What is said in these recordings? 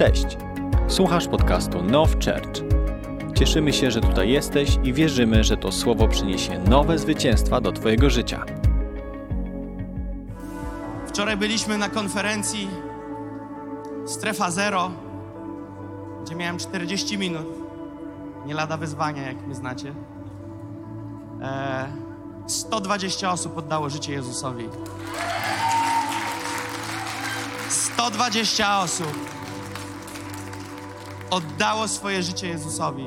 Cześć! Słuchasz podcastu Now Church. Cieszymy się, że tutaj jesteś i wierzymy, że to słowo przyniesie nowe zwycięstwa do Twojego życia. Wczoraj byliśmy na konferencji Strefa Zero, gdzie miałem 40 minut. Nie lada wyzwania, jak mnie znacie. E, 120 osób oddało życie Jezusowi. 120 osób oddało swoje życie Jezusowi.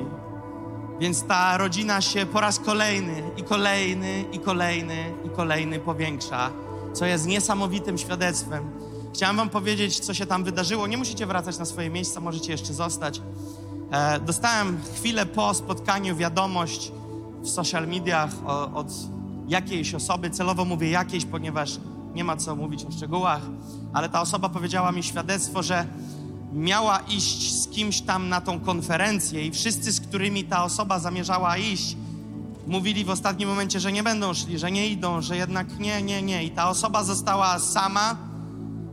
Więc ta rodzina się po raz kolejny i kolejny i kolejny i kolejny powiększa, co jest niesamowitym świadectwem. Chciałem Wam powiedzieć, co się tam wydarzyło. Nie musicie wracać na swoje miejsca, możecie jeszcze zostać. E, dostałem chwilę po spotkaniu wiadomość w social mediach o, od jakiejś osoby. Celowo mówię jakiejś, ponieważ nie ma co mówić o szczegółach, ale ta osoba powiedziała mi świadectwo, że miała iść z kimś tam na tą konferencję i wszyscy, z którymi ta osoba zamierzała iść, mówili w ostatnim momencie, że nie będą szli, że nie idą, że jednak nie, nie, nie. I ta osoba została sama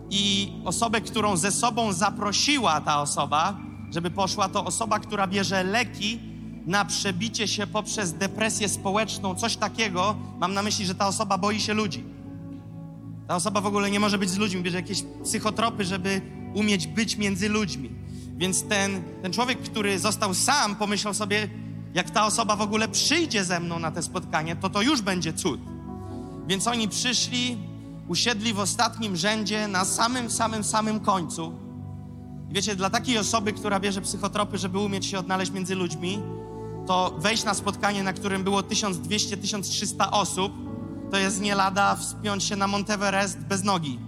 i osobę, którą ze sobą zaprosiła ta osoba, żeby poszła, to osoba, która bierze leki na przebicie się poprzez depresję społeczną, coś takiego. Mam na myśli, że ta osoba boi się ludzi. Ta osoba w ogóle nie może być z ludźmi, bierze jakieś psychotropy, żeby umieć być między ludźmi. Więc ten, ten człowiek, który został sam, pomyślał sobie, jak ta osoba w ogóle przyjdzie ze mną na te spotkanie, to to już będzie cud. Więc oni przyszli, usiedli w ostatnim rzędzie na samym, samym, samym końcu. I wiecie, dla takiej osoby, która bierze psychotropy, żeby umieć się odnaleźć między ludźmi, to wejść na spotkanie, na którym było 1200-1300 osób, to jest nie lada wspiąć się na Monteverest bez nogi.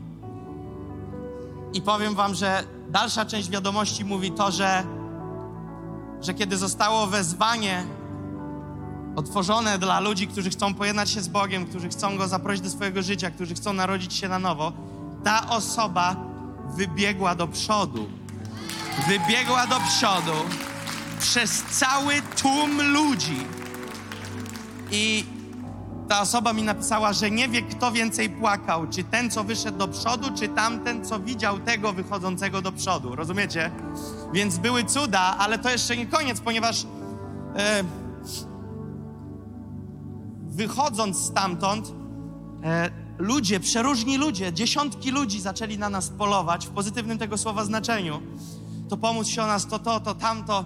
I powiem wam, że dalsza część wiadomości mówi to, że, że kiedy zostało wezwanie otworzone dla ludzi, którzy chcą pojednać się z Bogiem, którzy chcą Go zaprosić do swojego życia, którzy chcą narodzić się na nowo, ta osoba wybiegła do przodu. Wybiegła do przodu przez cały tłum ludzi. I ta osoba mi napisała, że nie wie, kto więcej płakał, czy ten, co wyszedł do przodu, czy tamten, co widział tego wychodzącego do przodu. Rozumiecie? Więc były cuda, ale to jeszcze nie koniec, ponieważ e, wychodząc stamtąd, e, ludzie, przeróżni ludzie, dziesiątki ludzi zaczęli na nas polować w pozytywnym tego słowa znaczeniu. To pomóc się o nas, to to, to tamto.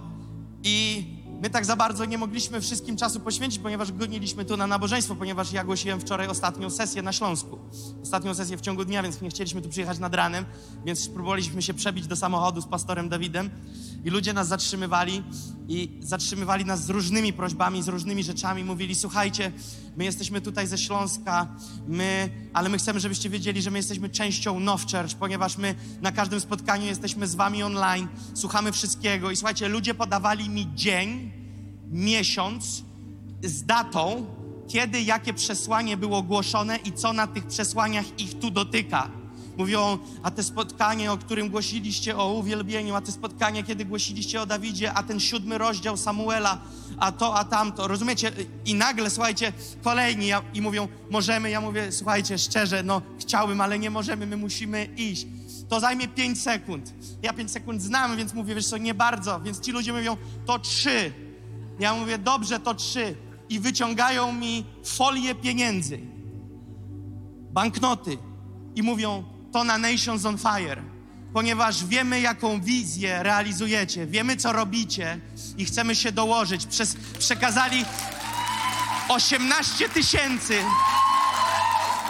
I my tak za bardzo nie mogliśmy wszystkim czasu poświęcić, ponieważ goniliśmy tu na nabożeństwo, ponieważ ja głosiłem wczoraj ostatnią sesję na Śląsku. Ostatnią sesję w ciągu dnia, więc nie chcieliśmy tu przyjechać nad ranem, więc próbowaliśmy się przebić do samochodu z pastorem Dawidem i ludzie nas zatrzymywali i zatrzymywali nas z różnymi prośbami, z różnymi rzeczami. Mówili, słuchajcie, my jesteśmy tutaj ze Śląska, my, ale my chcemy, żebyście wiedzieli, że my jesteśmy częścią Now Church, ponieważ my na każdym spotkaniu jesteśmy z wami online, słuchamy wszystkiego i słuchajcie, ludzie podawali mi dzień, miesiąc z datą, kiedy jakie przesłanie było głoszone i co na tych przesłaniach ich tu dotyka. Mówią, a te spotkanie, o którym głosiliście o uwielbieniu, a te spotkanie, kiedy głosiliście o Dawidzie, a ten siódmy rozdział Samuela, a to, a tamto. Rozumiecie? I nagle, słuchajcie, kolejni ja, i mówią, możemy. Ja mówię, słuchajcie, szczerze, no chciałbym, ale nie możemy, my musimy iść. To zajmie 5 sekund. Ja 5 sekund znam, więc mówię, wiesz co, nie bardzo. Więc ci ludzie mówią, to trzy. Ja mówię, dobrze, to trzy. I wyciągają mi folię pieniędzy, banknoty i mówią, to na Nations on Fire, ponieważ wiemy, jaką wizję realizujecie, wiemy, co robicie i chcemy się dołożyć. Przez, przekazali 18 tysięcy.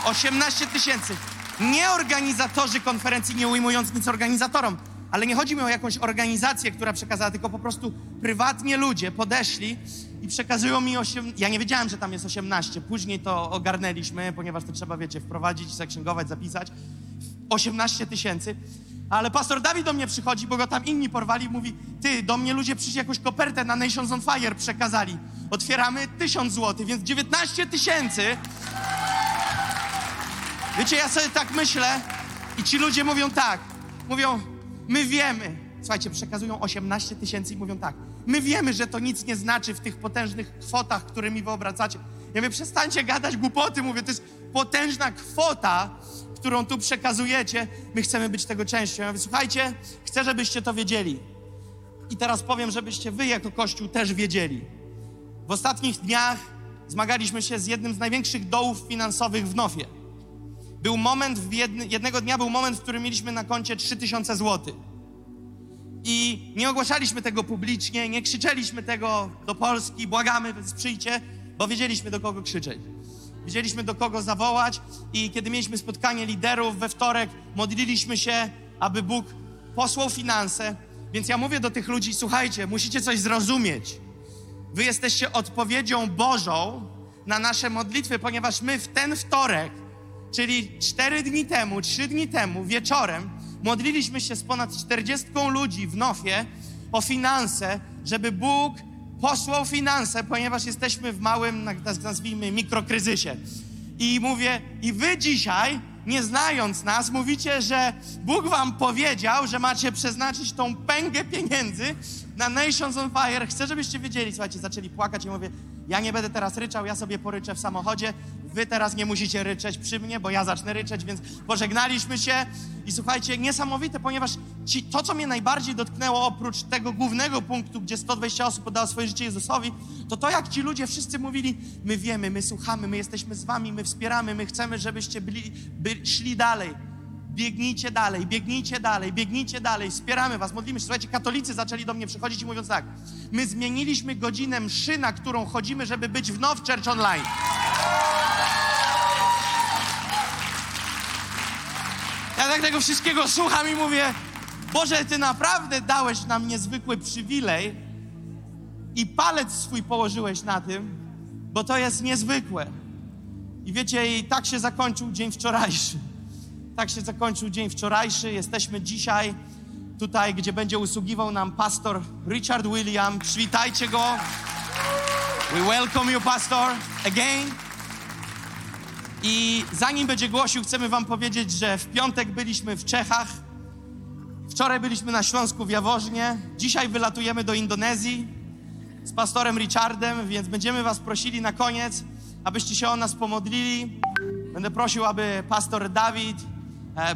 18 tysięcy. Nie organizatorzy konferencji, nie ujmując nic organizatorom, ale nie chodzi mi o jakąś organizację, która przekazała, tylko po prostu prywatnie ludzie podeszli i przekazują mi 8. Ja nie wiedziałem, że tam jest 18. Później to ogarnęliśmy, ponieważ to trzeba, wiecie, wprowadzić, zaksięgować, zapisać. 18 tysięcy. Ale pastor Dawid do mnie przychodzi, bo go tam inni porwali i mówi: Ty, do mnie ludzie przyszli jakąś kopertę na Nations on Fire przekazali. Otwieramy 1000 zł, więc 19 tysięcy. Wiecie, ja sobie tak myślę i ci ludzie mówią tak. Mówią, my wiemy. Słuchajcie, przekazują 18 tysięcy i mówią tak. My wiemy, że to nic nie znaczy w tych potężnych kwotach, którymi wy obracacie. Ja mówię, przestańcie gadać głupoty. Mówię, to jest potężna kwota, którą tu przekazujecie, my chcemy być tego częścią. Ja mówię, słuchajcie, chcę, żebyście to wiedzieli. I teraz powiem, żebyście wy jako Kościół też wiedzieli. W ostatnich dniach zmagaliśmy się z jednym z największych dołów finansowych w Nofie. Był moment, w jedny, jednego dnia był moment, w którym mieliśmy na koncie 3000 zł. I nie ogłaszaliśmy tego publicznie, nie krzyczeliśmy tego do Polski, błagamy, sprzyjcie, bo wiedzieliśmy do kogo krzyczeć. Wiedzieliśmy do kogo zawołać i kiedy mieliśmy spotkanie liderów we wtorek, modliliśmy się, aby Bóg posłał finanse. Więc ja mówię do tych ludzi, słuchajcie, musicie coś zrozumieć. Wy jesteście odpowiedzią Bożą na nasze modlitwy, ponieważ my w ten wtorek, czyli cztery dni temu, trzy dni temu, wieczorem, modliliśmy się z ponad 40 ludzi w Nofie o finanse, żeby Bóg posłał finanse, ponieważ jesteśmy w małym, nazwijmy, mikrokryzysie. I mówię, i wy dzisiaj, nie znając nas, mówicie, że Bóg wam powiedział, że macie przeznaczyć tą pęgę pieniędzy na Nations on Fire. Chcę, żebyście wiedzieli, słuchajcie, zaczęli płakać i mówię, ja nie będę teraz ryczał, ja sobie poryczę w samochodzie. Wy teraz nie musicie ryczeć przy mnie, bo ja zacznę ryczeć, więc pożegnaliśmy się. I słuchajcie, niesamowite, ponieważ ci, to, co mnie najbardziej dotknęło, oprócz tego głównego punktu, gdzie 120 osób podało swoje życie Jezusowi, to to, jak ci ludzie wszyscy mówili, my wiemy, my słuchamy, my jesteśmy z wami, my wspieramy, my chcemy, żebyście byli, by, szli dalej. Biegnijcie dalej, biegnijcie dalej, biegnijcie dalej, wspieramy was, modlimy się. Słuchajcie, katolicy zaczęli do mnie przychodzić i mówiąc tak, my zmieniliśmy godzinę mszy, na którą chodzimy, żeby być w Now Church Online. Ja tak tego wszystkiego słucham i mówię, Boże, Ty naprawdę dałeś nam niezwykły przywilej i palec swój położyłeś na tym, bo to jest niezwykłe. I wiecie, i tak się zakończył dzień wczorajszy. Tak się zakończył dzień wczorajszy. Jesteśmy dzisiaj tutaj, gdzie będzie usługiwał nam pastor Richard William. Przywitajcie go. We welcome you, pastor, again. I zanim będzie głosił, chcemy wam powiedzieć, że w piątek byliśmy w Czechach. Wczoraj byliśmy na Śląsku w Jaworznie. Dzisiaj wylatujemy do Indonezji z pastorem Richardem, więc będziemy was prosili na koniec, abyście się o nas pomodlili. Będę prosił, aby pastor Dawid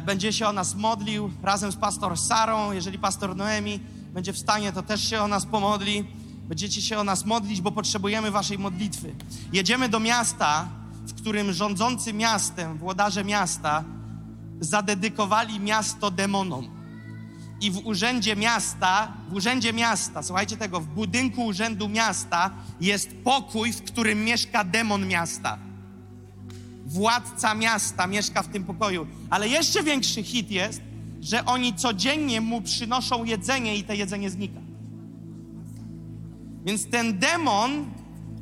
będzie się o nas modlił razem z pastor Sarą. Jeżeli pastor Noemi będzie w stanie, to też się o nas pomodli. Będziecie się o nas modlić, bo potrzebujemy waszej modlitwy. Jedziemy do miasta, w którym rządzący miastem, włodarze miasta, zadedykowali miasto demonom. I w urzędzie miasta, w urzędzie miasta, słuchajcie tego, w budynku urzędu miasta jest pokój, w którym mieszka demon miasta. Władca miasta mieszka w tym pokoju. Ale jeszcze większy hit jest, że oni codziennie mu przynoszą jedzenie i to jedzenie znika. Więc ten demon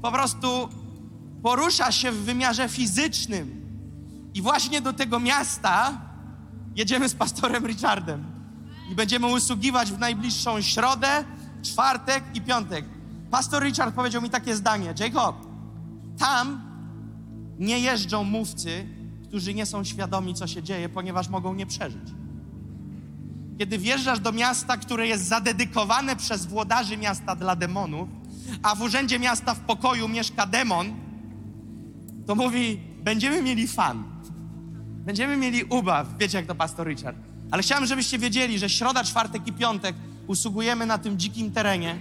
po prostu porusza się w wymiarze fizycznym. I właśnie do tego miasta jedziemy z pastorem Richardem. I będziemy usługiwać w najbliższą środę, czwartek i piątek. Pastor Richard powiedział mi takie zdanie: Jacob, tam nie jeżdżą mówcy, którzy nie są świadomi, co się dzieje, ponieważ mogą nie przeżyć. Kiedy wjeżdżasz do miasta, które jest zadedykowane przez włodarzy miasta dla demonów, a w urzędzie miasta w pokoju mieszka demon, to mówi, będziemy mieli fan. Będziemy mieli ubaw. Wiecie, jak to pastor Richard. Ale chciałem, żebyście wiedzieli, że środa, czwartek i piątek usługujemy na tym dzikim terenie,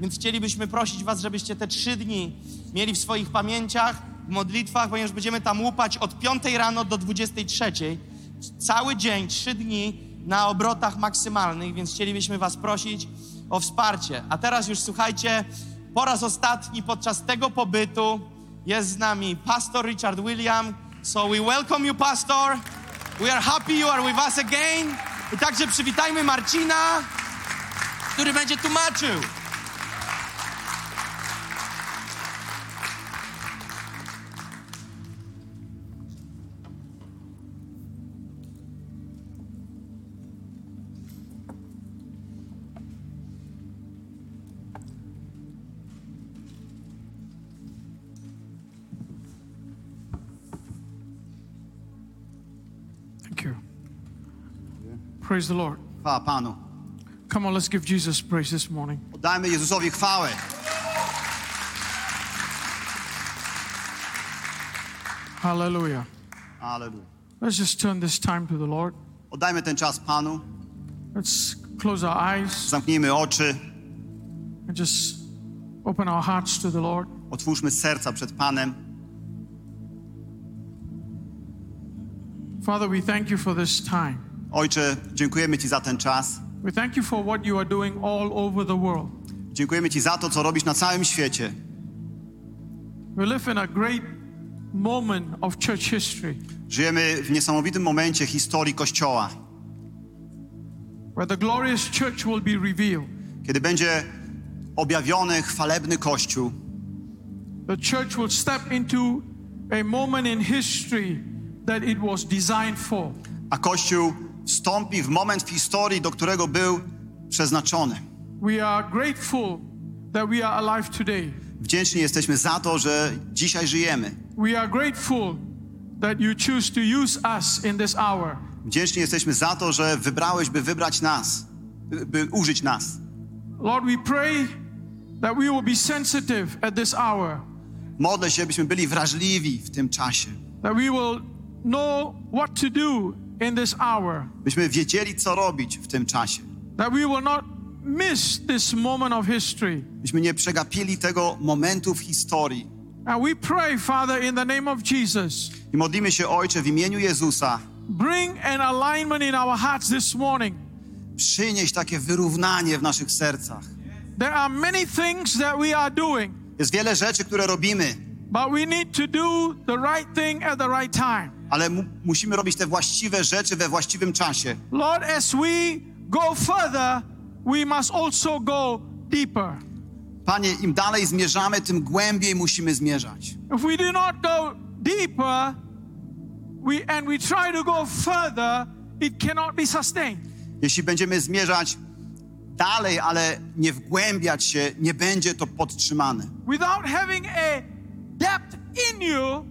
więc chcielibyśmy prosić was, żebyście te trzy dni mieli w swoich pamięciach, modlitwach, ponieważ będziemy tam łupać od 5 rano do 23. Cały dzień, trzy dni na obrotach maksymalnych, więc chcielibyśmy was prosić o wsparcie. A teraz już słuchajcie, po raz ostatni podczas tego pobytu jest z nami pastor Richard William. So we welcome you, pastor. We are happy you are with us again. I także przywitajmy Marcina, który będzie tłumaczył. Praise the Lord. Chwała Panu. Come on, let's give Jesus praise this morning. Oddajmy Jezusowi chwałę. Hallelujah. Aleluja. Let's just turn this time to the Lord. Oddajmy ten czas Panu, Let's close our eyes zamknijmy oczy, and just open our hearts to the Lord. otwórzmy serca przed Panem. Father, we thank you for this time. Ojcze, dziękujemy Ci za ten czas. We thank you for what you are doing all over the world. Dziękujemy Ci za to, co robisz na całym świecie. We live in a great moment of church history Żyjemy w niesamowitym momencie historii Kościoła, where the glorious church will be revealed. kiedy będzie objawiony chwalebny Kościół. The church will step into a moment in history that it was designed for. a Kościół wstąpi w moment w historii, do którego był przeznaczony. We are grateful that we are alive today. Wdzięczni jesteśmy za to, że dzisiaj żyjemy. We are grateful that you choose to use us in this hour. Wdzięczni jesteśmy za to, że wybrałeś, by wybrać nas, by, by użyć nas. Lord, we pray that we will be sensitive at this hour, Modlę się, byśmy byli wrażliwi w tym czasie, that we will know what to do in this hour, byśmy wiedzieli, co robić w tym czasie, that we will not miss this moment of history. byśmy nie przegapili tego momentu w historii. And we pray, Father, in the name of Jesus, I modlimy się, Ojcze, w imieniu Jezusa, bring an alignment in our hearts this morning. przynieś takie wyrównanie w naszych sercach. There are many things that we are doing, Jest wiele rzeczy, które robimy, but we need to do the right thing at the right time. ale mu- musimy robić te właściwe rzeczy we właściwym czasie. Lord, as we go further, we must also go deeper. Panie, im dalej zmierzamy, tym głębiej musimy zmierzać. If we do not go deeper, we and we try to go further, it cannot be sustained. Jeśli będziemy zmierzać dalej, ale nie wgłębiać się, nie będzie to podtrzymane. Without having a depth in you,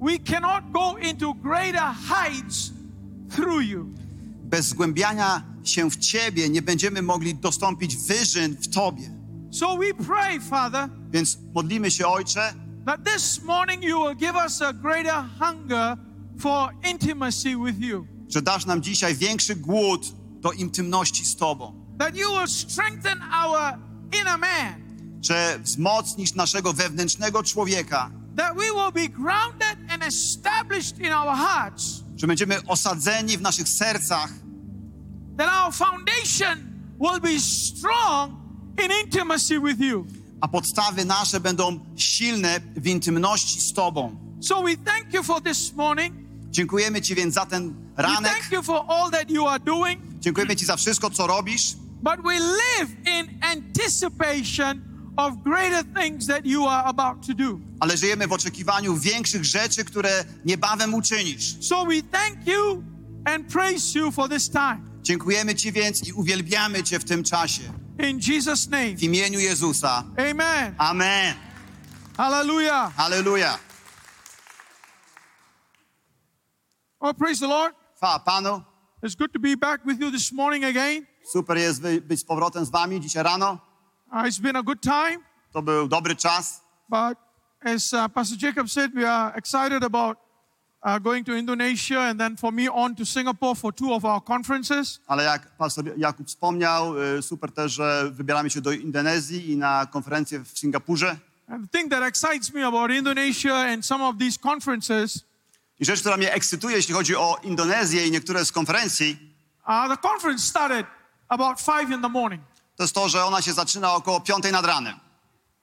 we cannot go into greater heights through you. Bez zgłębiania się w Ciebie nie będziemy mogli dostąpić wyżyn w Tobie. So we pray, Father, Więc modlimy się, Ojcze, that this morning you will give us a greater hunger for intimacy with you. że dasz nam dzisiaj większy głód do intymności z Tobą. That you will strengthen our inner man. Że wzmocnisz naszego wewnętrznego człowieka, That we will be grounded and established in our hearts. że będziemy osadzeni w naszych sercach, That our foundation will be strong in intimacy with you. a podstawy nasze będą silne w intymności z Tobą. So we thank you for this morning. Dziękujemy Ci więc za ten We ranek. thank you for all that you are doing. Dziękujemy Ci za wszystko, co robisz, But we live in anticipation of greater things that you are about to do. ale żyjemy w oczekiwaniu większych rzeczy, które niebawem uczynisz. So we thank you and praise you for this time. Dziękujemy Ci więc i uwielbiamy Cię w tym czasie. In Jesus' name. W imieniu Jezusa. Amen. Amen. Hallelujah. Halleluja. Oh, praise the Lord. Chwała Panu. It's good to be back with you this morning again. Super jest być z powrotem z Wami dzisiaj rano. Uh, it's been a good time, To był dobry czas. but as uh, Pastor Jacob said, we are excited about uh, going to Indonesia and then for me on to Singapore for two of our conferences. Ale jak pastor Jakub wspomniał, y, super też, że wybieramy się do Indonezji i na konferencję w Singapurze. And the thing that excites me about Indonesia and some of these conferences, I rzecz, która mnie ekscytuje, jeśli chodzi o Indonezję i niektóre z konferencji, uh, the conference started about five in the morning. To jest to, że ona się zaczyna około piątej nad ranem.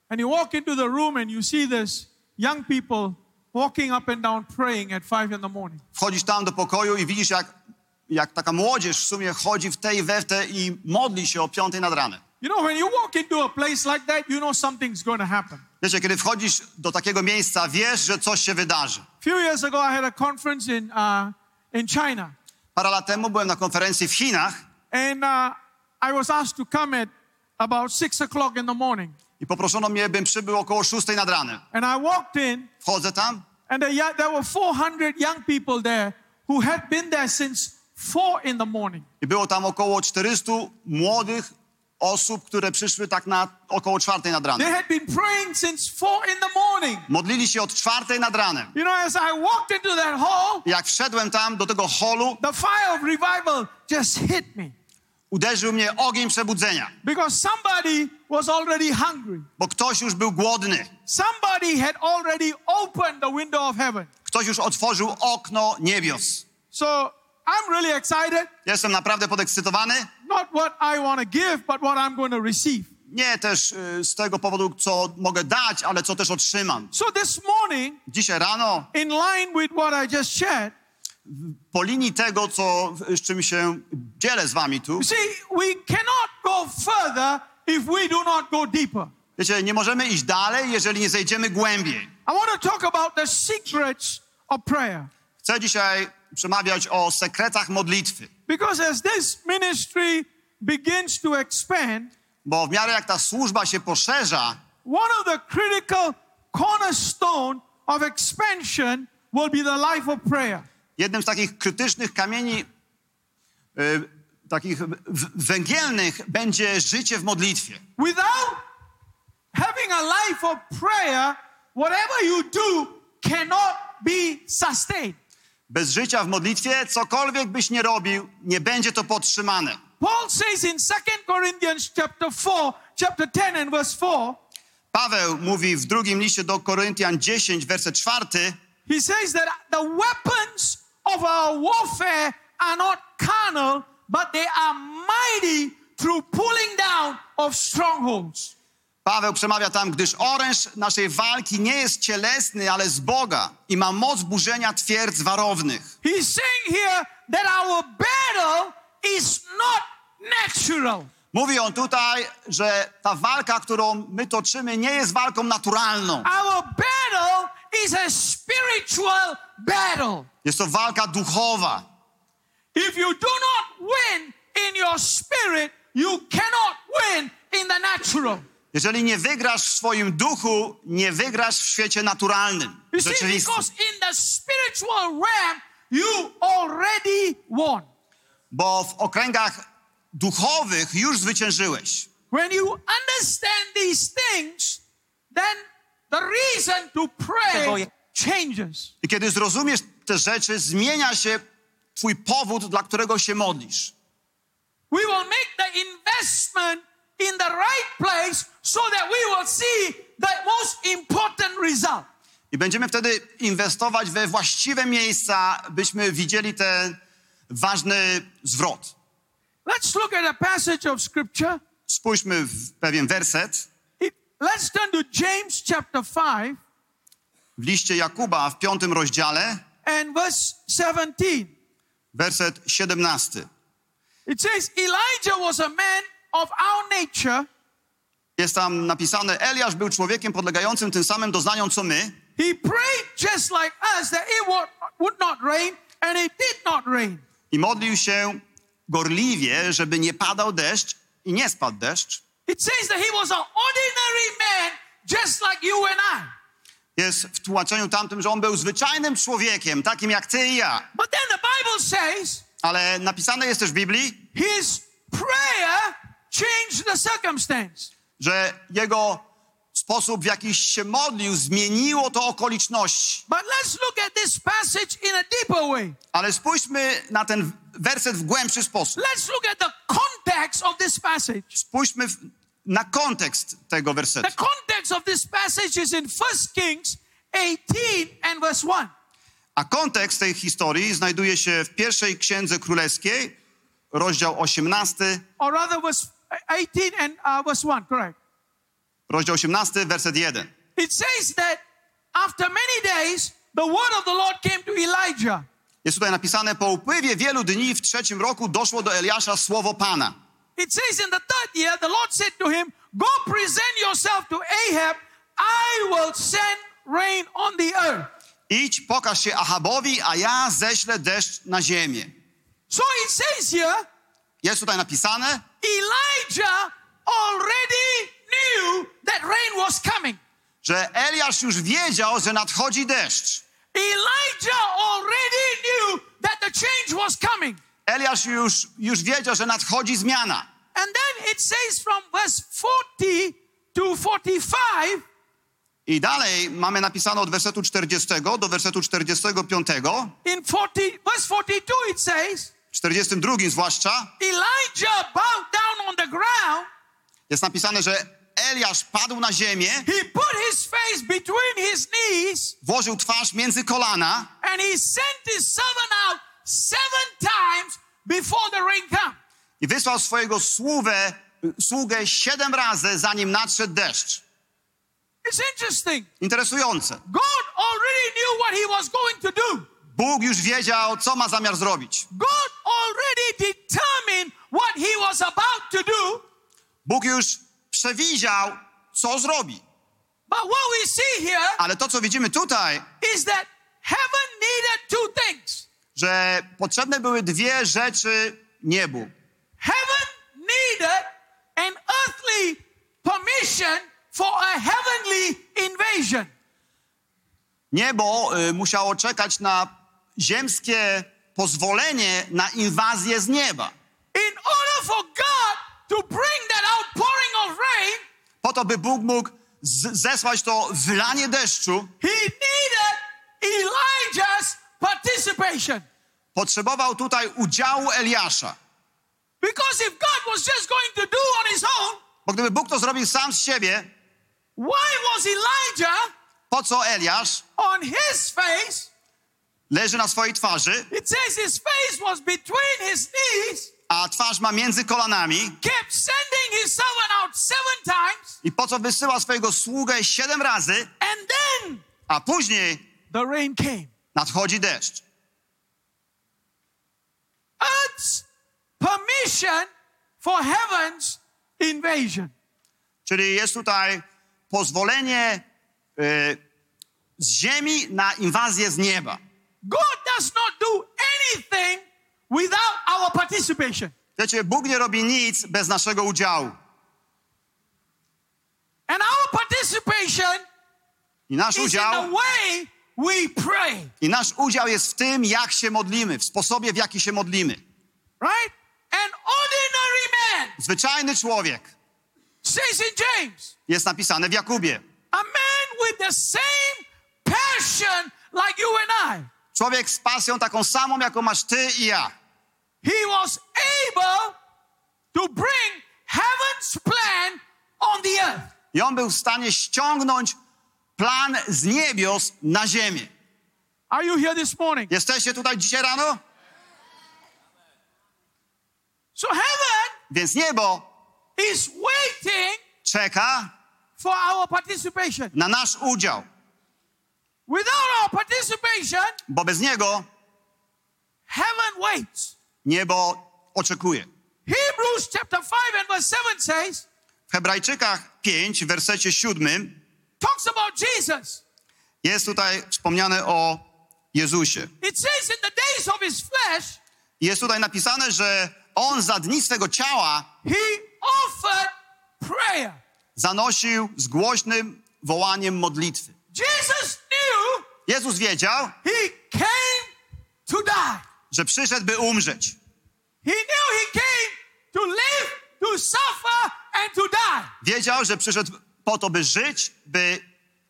And you walk into the room and you see this young people walking up and down praying at five in the morning. Wchodzisz tam do pokoju i widzisz, jak, jak taka młodzież w sumie chodzi w tej we w te i modli się o piątej nad ranem. You know, when you walk into a place like that, you know something's going to happen. Wiecie, kiedy wchodzisz do takiego miejsca, wiesz, że coś się wydarzy. Few years ago, I had a conference in, uh, in China, Parę lat temu byłem na konferencji w Chinach and uh, I was asked to come at about six o'clock in the morning. i poproszono mnie, bym przybył około szóstej nad ranem. And I walked in, Wchodzę tam and there, there were 400 young people there who had been there since four in the morning. i było tam około 400 młodych osób, które przyszły tak na około czwartej nad They ranem. had been praying since four in the morning. Modlili się od czwartej nad ranem. You know, as I walked into that hall, Jak wszedłem tam do tego holu, the fire of revival just hit me uderzył mnie ogień przebudzenia, because somebody was already hungry. bo ktoś już był głodny. Somebody had already opened the window of heaven. Ktoś już otworzył okno niebios. So I'm really excited. Jestem naprawdę podekscytowany. Not what I want to give, but what I'm going to receive. Nie też y, z tego powodu, co mogę dać, ale co też otrzymam. So this morning, Dzisiaj rano, in line with what I just shared, po linii tego, co, z czym się dzielę z wami tu, wiecie, nie możemy iść dalej, jeżeli nie zejdziemy głębiej. I want to talk about the secrets of prayer. Chcę dzisiaj przemawiać o sekretach modlitwy, Because as this ministry begins to expand, bo w miarę jak ta służba się poszerza, one of the critical cornerstone of expansion will be the life of prayer. Jednym z takich krytycznych kamieni, y, takich węgielnych, będzie życie w modlitwie. Without having a life of prayer, whatever you do cannot be sustained. Bez życia w modlitwie, cokolwiek byś nie robił, nie będzie to podtrzymane. Paul says in 2 Corinthians chapter 4, chapter 10 and verse 4, Paweł mówi w drugim liście do Koryntian 10, werset 4, he says that the weapons of our warfare are not carnal, but they are mighty through pulling down of strongholds. Paweł przemawia tam, gdyż oręż naszej walki nie jest cielesny, ale z Boga i ma moc burzenia twierdz warownych. He's saying here that our battle is not natural. Mówi on tutaj, że ta walka, którą my toczymy, nie jest walką naturalną. Our battle is a spiritual battle. Jest to walka duchowa. If you do not win in your spirit, you cannot win in the natural. Jeżeli nie wygrasz w swoim duchu, nie wygrasz w świecie naturalnym, rzeczywistym. because in the spiritual realm, you already won. Bo w okręgach duchowych już zwyciężyłeś. When you understand these things, then the reason to pray changes. I kiedy zrozumiesz te rzeczy, zmienia się twój powód, dla którego się modlisz. We will make the investment in the right place so that we will see the most important result. I będziemy wtedy inwestować we właściwe miejsca, byśmy widzieli ten ważny zwrot. Let's look at a passage of scripture. Spójrzmy w pewien werset let's turn to James chapter 5 w liście Jakuba w piątym rozdziale, and verse 17. werset 17. It says, Elijah was a man of our nature. Jest tam napisane, Eliasz był człowiekiem podlegającym tym samym doznaniom co my He prayed just like us that it would, would not rain, and it did not rain. i modlił się gorliwie, żeby nie padał deszcz i nie spadł deszcz. It says that he was an ordinary man just like you and I. Jest w tłumaczeniu tamtym, że on był zwyczajnym człowiekiem, takim jak ty i ja. But then the Bible says Ale napisane jest też w Biblii, his prayer changed the circumstance. że jego sposób, w jaki się modlił, zmieniło to okoliczności. But let's look at this passage in a deeper way. Ale spójrzmy na ten werset w głębszy sposób. Let's look at the context of this passage. Spójrzmy na kontekst tego The wersetu. context of this passage is in 1 Kings 18 and verse 1. A kontekst tej historii znajduje się w pierwszej księdze królewskiej, rozdział 18, Or rather, verse 18 and uh, verse 1, correct. rozdział 18, werset 1. It says that after many days, the word of the Lord came to Elijah. Jest tutaj napisane, po upływie wielu dni w trzecim roku doszło do Eliasza słowo Pana. It says in the third year, the Lord said to him, Go present yourself to Ahab, I will send rain on the earth. Idź, pokaż się Ahabowi, a ja ześlę deszcz na ziemię. So it says here, Jest tutaj napisane, Elijah already knew that rain was coming. że Eliasz już wiedział, że nadchodzi deszcz. Elijah already knew that the change was coming. Eliasz już, już wiedział, że nadchodzi zmiana. And then it says from verse 40 to 45 I dalej mamy napisane od wersetu 40 do wersetu 45, in 40 verse 42 it says 42 zwłaszcza, Elijah bowed down on the ground jest napisane, że Eliasz padł na ziemię, he put his face between his knees włożył twarz między kolana and he sent his servant out seven times before the rain i wysłał swojego sługę, sługę siedem razy, zanim nadszedł deszcz. It's interesting. Interesujące. God already knew what he was going to do. Bóg już wiedział, co ma zamiar zrobić. God already determined what he was about to do. Bóg już przewidział, co zrobi. But what we see here Ale to, co widzimy tutaj, is that heaven needed two things. Że potrzebne były dwie rzeczy niebu. Heaven needed an earthly permission for a heavenly invasion. Niebo y, musiało czekać na ziemskie pozwolenie na inwazję z nieba. In order for God to bring that outpouring of rain, Po to, by Bóg mógł zesłać to wylanie deszczu, he needed Elijah's participation. potrzebował tutaj udziału Eliasza. Because if God was just going to do on his own, Bo gdyby Bóg to zrobił sam z siebie, why was Elijah po co Eliasz on his face? leży na swojej twarzy, It says his face was between his knees, a twarz ma między kolanami? kept sending his servant out seven times, I po co wysyła swojego sługę siedem razy, and then a później the rain came. Nadchodzi deszcz. Earth's permission for heaven's invasion. Czyli jest tutaj pozwolenie y, z ziemi na inwazję z nieba. God does not do anything without our participation. Wiecie, Bóg nie robi nic bez naszego udziału. And our participation I nasz is in the udział, way we pray, i nasz udział jest w tym, jak się modlimy, w sposobie, w jaki się modlimy. right? An ordinary man, Zwyczajny człowiek, says in James, jest napisane w Jakubie. a man with the same passion like you and I. Człowiek z pasją taką samą, jaką masz ty i ja. He was able to bring heaven's plan on the earth. I on był w stanie ściągnąć plan z niebios na ziemię. Are you here this morning? Jesteście tutaj dzisiaj rano? So heaven Więc niebo is waiting czeka for our participation. na nasz udział, Without our participation, bo bez niego heaven waits. niebo oczekuje. Hebrews chapter 5 and verse 7 says, W Hebrajczykach 5, w wersecie 7 talks about Jesus. jest tutaj wspomniane o Jezusie. It says in the days of his flesh, Jest tutaj napisane, że on za dni swego ciała he offered prayer. zanosił z głośnym wołaniem modlitwy. Jesus knew Jezus wiedział, he came to die. że przyszedł, by umrzeć. He knew he came to live, to suffer, and to die. Wiedział, że przyszedł po to, by żyć, by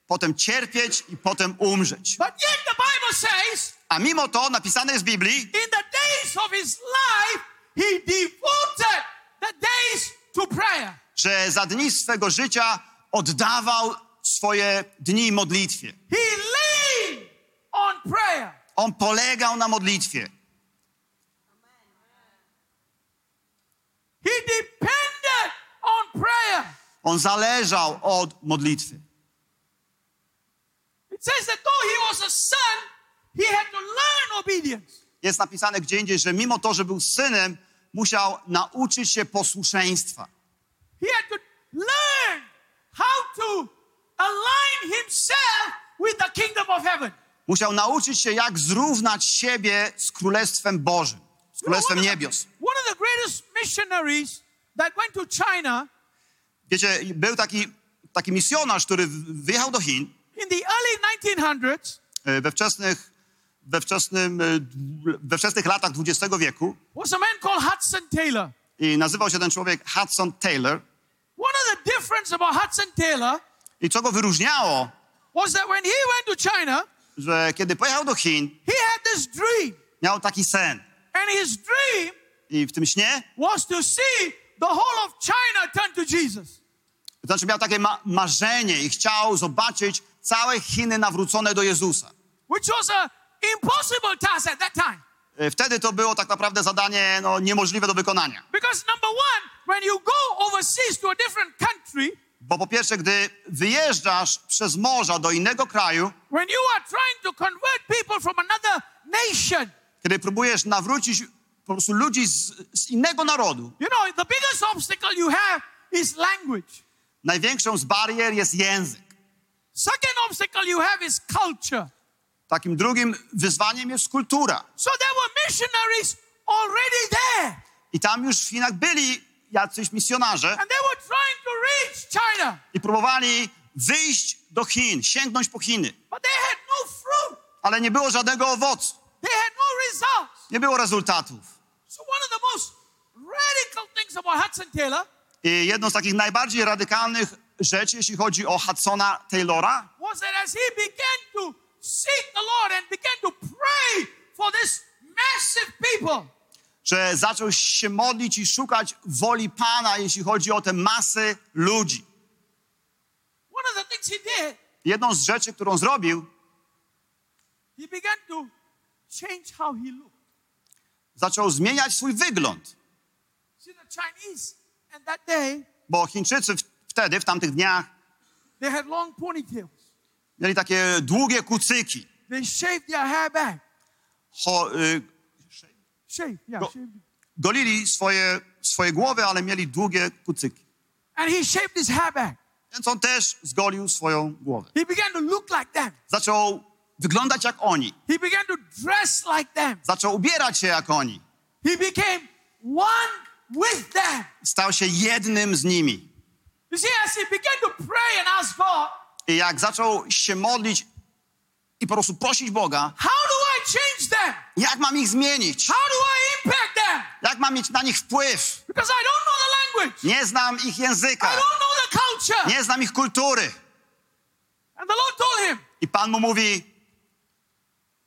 potem cierpieć i potem umrzeć. But yet the Bible says, A mimo to napisane jest w Biblii, in the days of his life, he devoted the days to prayer. że za dni swego życia oddawał swoje dni modlitwie. He leaned on prayer. On polegał na modlitwie. He depended on prayer. On zależał od modlitwy. Jest napisane gdzie indziej, że mimo to, że był synem, musiał nauczyć się posłuszeństwa. He had to learn how to align himself with the kingdom of heaven. Musiał nauczyć się, jak zrównać siebie z Królestwem Bożym, z Królestwem Niebios. one of the greatest missionaries that went to China Wiecie, był taki, taki misjonarz, który wyjechał do Chin in the early 1900s e, we wczesnych, we, wczesnym, e, we wczesnych latach XX wieku. was a man called Hudson Taylor. I nazywał się ten człowiek Hudson Taylor. One of the difference about Hudson Taylor I co go wyróżniało, was that when he went to China, że kiedy pojechał do Chin, he had this dream. miał taki sen. And his dream I w tym śnie, was to see the whole of China turn to Jesus. to znaczy miał takie ma- marzenie i chciał zobaczyć całe Chiny nawrócone do Jezusa. which was a impossible task at that time. E, Wtedy to było tak naprawdę zadanie no, niemożliwe do wykonania. Because number one, when you go overseas to a different country, Bo po pierwsze, gdy wyjeżdżasz przez morza do innego kraju, when you are to from nation, kiedy próbujesz nawrócić po prostu ludzi z, z innego narodu, you know, the biggest obstacle you have is language. największą z barier jest język. Second obstacle you have is culture. Takim drugim wyzwaniem jest kultura. So there were missionaries already there, I tam już w Chinach byli jacyś misjonarze and they were trying to reach China, i próbowali wyjść do Chin, sięgnąć po Chiny, but they had no fruit. ale nie było żadnego owocu, They had no results. nie było rezultatów. I jedną z takich najbardziej radykalnych rzeczy, jeśli chodzi o Hudsona Taylora, was that as he began to seek the Lord and began to pray for this massive people, że zaczął się modlić i szukać woli Pana, jeśli chodzi o te masy ludzi. Jedną z rzeczy, którą zrobił, he began to change how he looked. Zaczął zmieniać swój wygląd. That Bo Chińczycy wtedy, w tamtych dniach, mieli takie długie kucyki. Cho, y, Go- golili swoje, swoje głowy, ale mieli długie kucyki. And he shaved his hair back. Więc on też zgolił swoją głowę. He began to look like them. Zaczął wyglądać jak oni. He began to dress like them. Zaczął ubierać się jak oni. He became one with them. Stał się jednym z nimi. You see, as he began to pray and ask God, I jak zaczął się modlić i po prostu prosić Boga, how do I change them? jak mam ich zmienić? How do I impact them? Jak mam mieć na nich wpływ? Because I don't know the language. Nie znam ich I języka. don't know the culture. Nie znam ich kultury. And the Lord told him, I Pan mu mówi, they can't change un- until you change.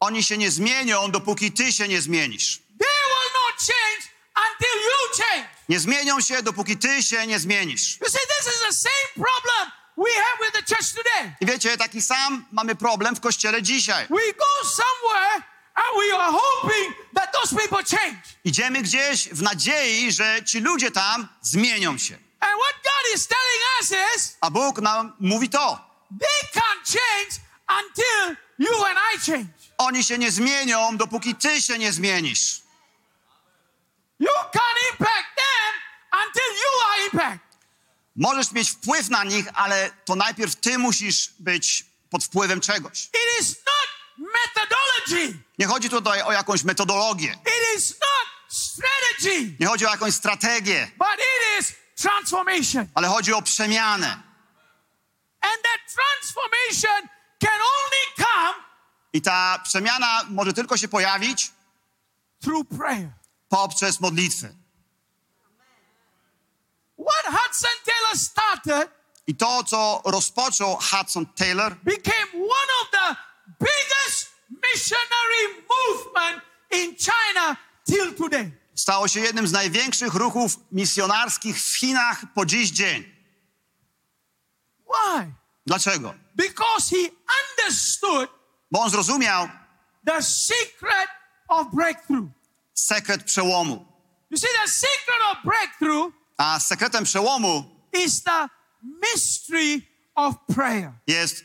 Oni się nie zmienią, dopóki ty się nie zmienisz. They will not change until you change. Nie zmienią się, dopóki ty się nie zmienisz. You see, this is the same problem we have with the church today. I wiecie, taki sam mamy problem w kościele dzisiaj. We go somewhere and we are hoping that those people change. Idziemy gdzieś w nadziei, że ci ludzie tam zmienią się. And what God is telling us is A Bóg nam mówi to. They can't change until you and I change. Oni się nie zmienią, dopóki ty się nie zmienisz. You can't impact them until you are impact. Możesz mieć wpływ na nich, ale to najpierw ty musisz być pod wpływem czegoś. It is not methodology. Nie chodzi tutaj o jakąś metodologię, It is not strategy, nie chodzi o jakąś strategię, but it is transformation. ale chodzi o przemianę. And that transformation can only come I ta przemiana może tylko się pojawić through prayer. poprzez modlitwę. What Hudson Taylor started I to, co rozpoczął Hudson Taylor, became one of the biggest missionary movement in China till today. stało się jednym z największych ruchów misjonarskich w Chinach po dziś dzień. Why? Dlaczego? Because he understood Bo on zrozumiał the secret of breakthrough. sekret przełomu. You see, the secret of breakthrough A sekretem przełomu is the mystery of prayer. jest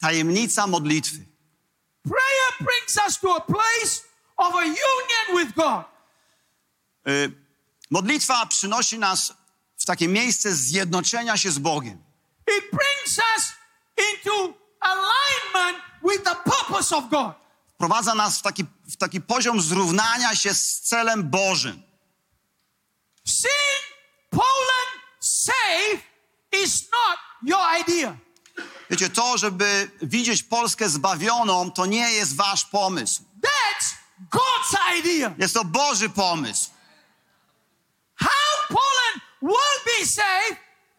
tajemnica modlitwy. Prayer brings us to a place of a union with God. Y, Modlitwa przynosi nas w takie miejsce zjednoczenia się z Bogiem. It brings us into alignment with the purpose of God. Wprowadza nas w taki, w taki poziom zrównania się z celem Bożym. Seeing Poland saved is not your idea. Wiecie, to, żeby widzieć Polskę zbawioną, to nie jest wasz pomysł. That's God's idea. Jest to Boży pomysł. How Poland will be is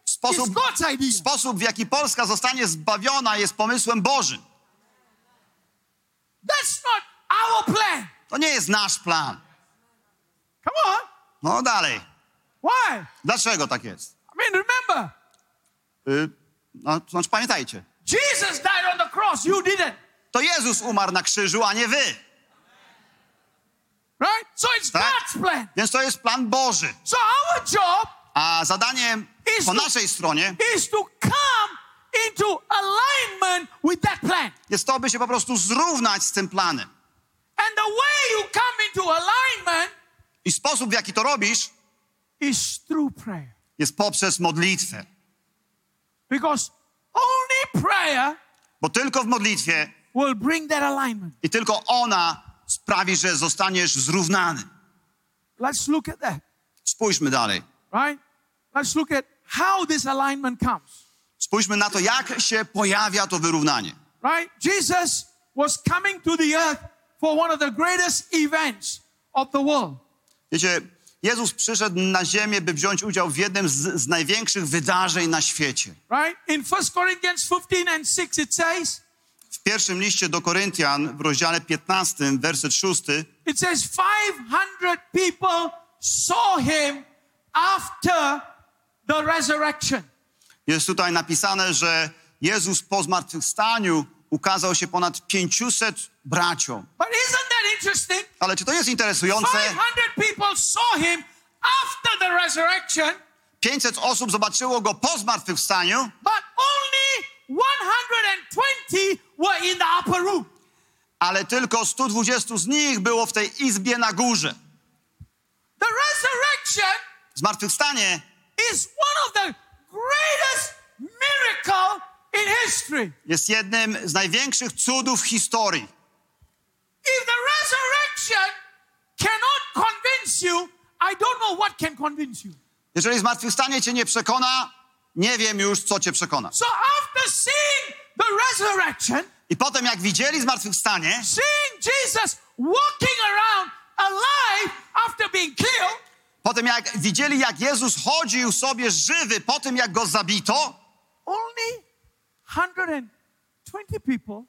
Sposób, sposób, w jaki Polska zostanie zbawiona, jest pomysłem Bożym. That's not our plan. To nie jest nasz plan. Come on. No dalej. Why? Dlaczego tak jest? I mean, remember, Y, no, znaczy pamiętajcie. Jesus died on the cross. You didn't. To Jezus umarł na krzyżu, a nie wy. Right? So it's Tak? God's plan. Więc to jest plan Boży. So our job A zadaniem Is po naszej stronie jest to, by się po prostu zrównać z tym planem. I sposób, w jaki to robisz, jest poprzez modlitwę. Because only prayer Bo tylko w modlitwie will bring that alignment. i tylko ona sprawi, że zostaniesz zrównany. Let's look at that, Spójrzmy dalej. right? Let's look at how this alignment comes, Spójrzmy na to, jak się pojawia to wyrównanie. right? Jesus was coming to the earth for one of the greatest events of the world. Wiecie, Jezus przyszedł na ziemię, by wziąć udział w jednym z, z największych wydarzeń na świecie. Right? In 1 Corinthians 15 and 6, it says, W pierwszym liście do Koryntian w rozdziale 15, werset 6, it says 500 people saw him after the resurrection. jest tutaj napisane, że Jezus po zmartwychwstaniu ukazał się ponad 500 braciom. But isn't that interesting? Ale czy to jest interesujące? 500 people saw him after the resurrection, 500 osób zobaczyło go po zmartwychwstaniu, but only 120 were in the upper room. ale tylko 120 z nich było w tej izbie na górze. The resurrection Zmartwychwstanie is one of the greatest miracle in history. jest jednym z największych cudów w historii. If the resurrection cannot convince you, I don't know what can convince you. Jeżeli zmartwychwstanie cię nie przekona, nie wiem już, co cię przekona. So after seeing the resurrection, I potem, jak widzieli zmartwychwstanie, seeing Jesus walking around alive after being killed, potem jak widzieli, jak Jezus chodził sobie żywy po tym, jak go zabito, only 120 people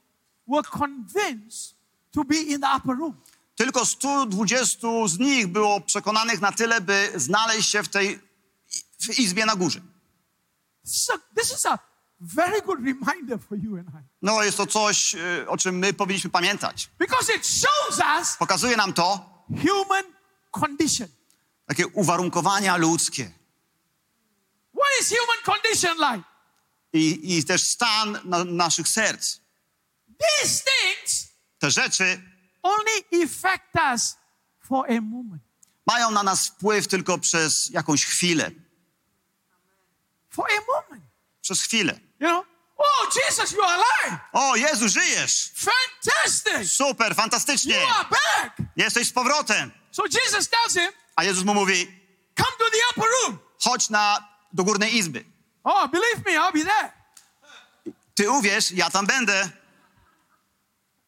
were convinced to be in the upper room. tylko 120 z nich było przekonanych na tyle, by znaleźć się w tej w izbie na górze. This is a, this is a very good reminder for you and I. No, jest to coś, y, o czym my powinniśmy pamiętać. Because it shows us Pokazuje nam to human condition. Takie uwarunkowania ludzkie What is human condition like? i, i też stan na, naszych serc. These things Te rzeczy only affect us for a moment. mają na nas wpływ tylko przez jakąś chwilę. For a moment. Przez chwilę. You know? Oh, Jesus, you are alive. O, Jezu, żyjesz! Fantastic. Super, fantastycznie! You are back. Jesteś z powrotem! So Jesus tells him, A Jezus mu mówi, come to the upper room. chodź na, do górnej izby. Oh, believe me, I'll be there. Ty uwierz, ja tam będę.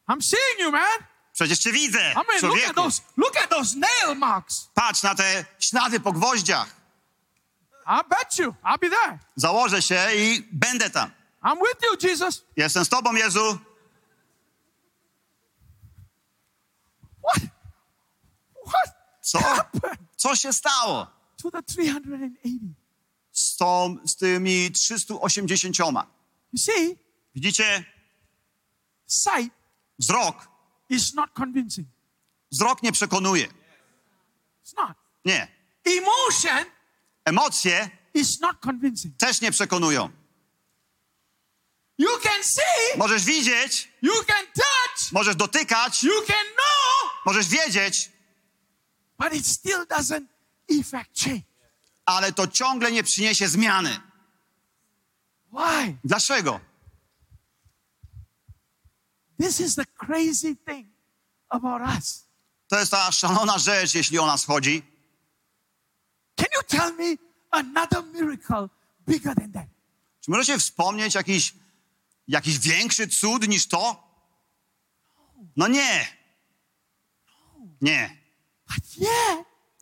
I'm seeing you, man. Przecież cię widzę, I mean, look at człowieku. those, look at those nail marks. Patrz na te ślady po gwoździach. I bet you, I'll be there. Założę się i będę tam. I'm with you, Jesus. Jestem z tobą, Jezu. What? What Co? Co się stało to the 380? z, tą, z tymi 380? You see, Widzicie? sight Wzrok. is not convincing. Wzrok nie przekonuje. It's not. Nie. Emotion Emocje is not convincing. też nie przekonują. You can see, Możesz widzieć, you can touch, możesz dotykać, you can know, możesz wiedzieć, but it still doesn't effect change. ale to ciągle nie przyniesie zmiany. Why? Dlaczego? This is the crazy thing about us. To jest ta szalona rzecz, jeśli o nas chodzi. Can you tell me another miracle bigger than that? Czy możecie wspomnieć jakiś, jakiś większy cud niż to? No nie. Nie.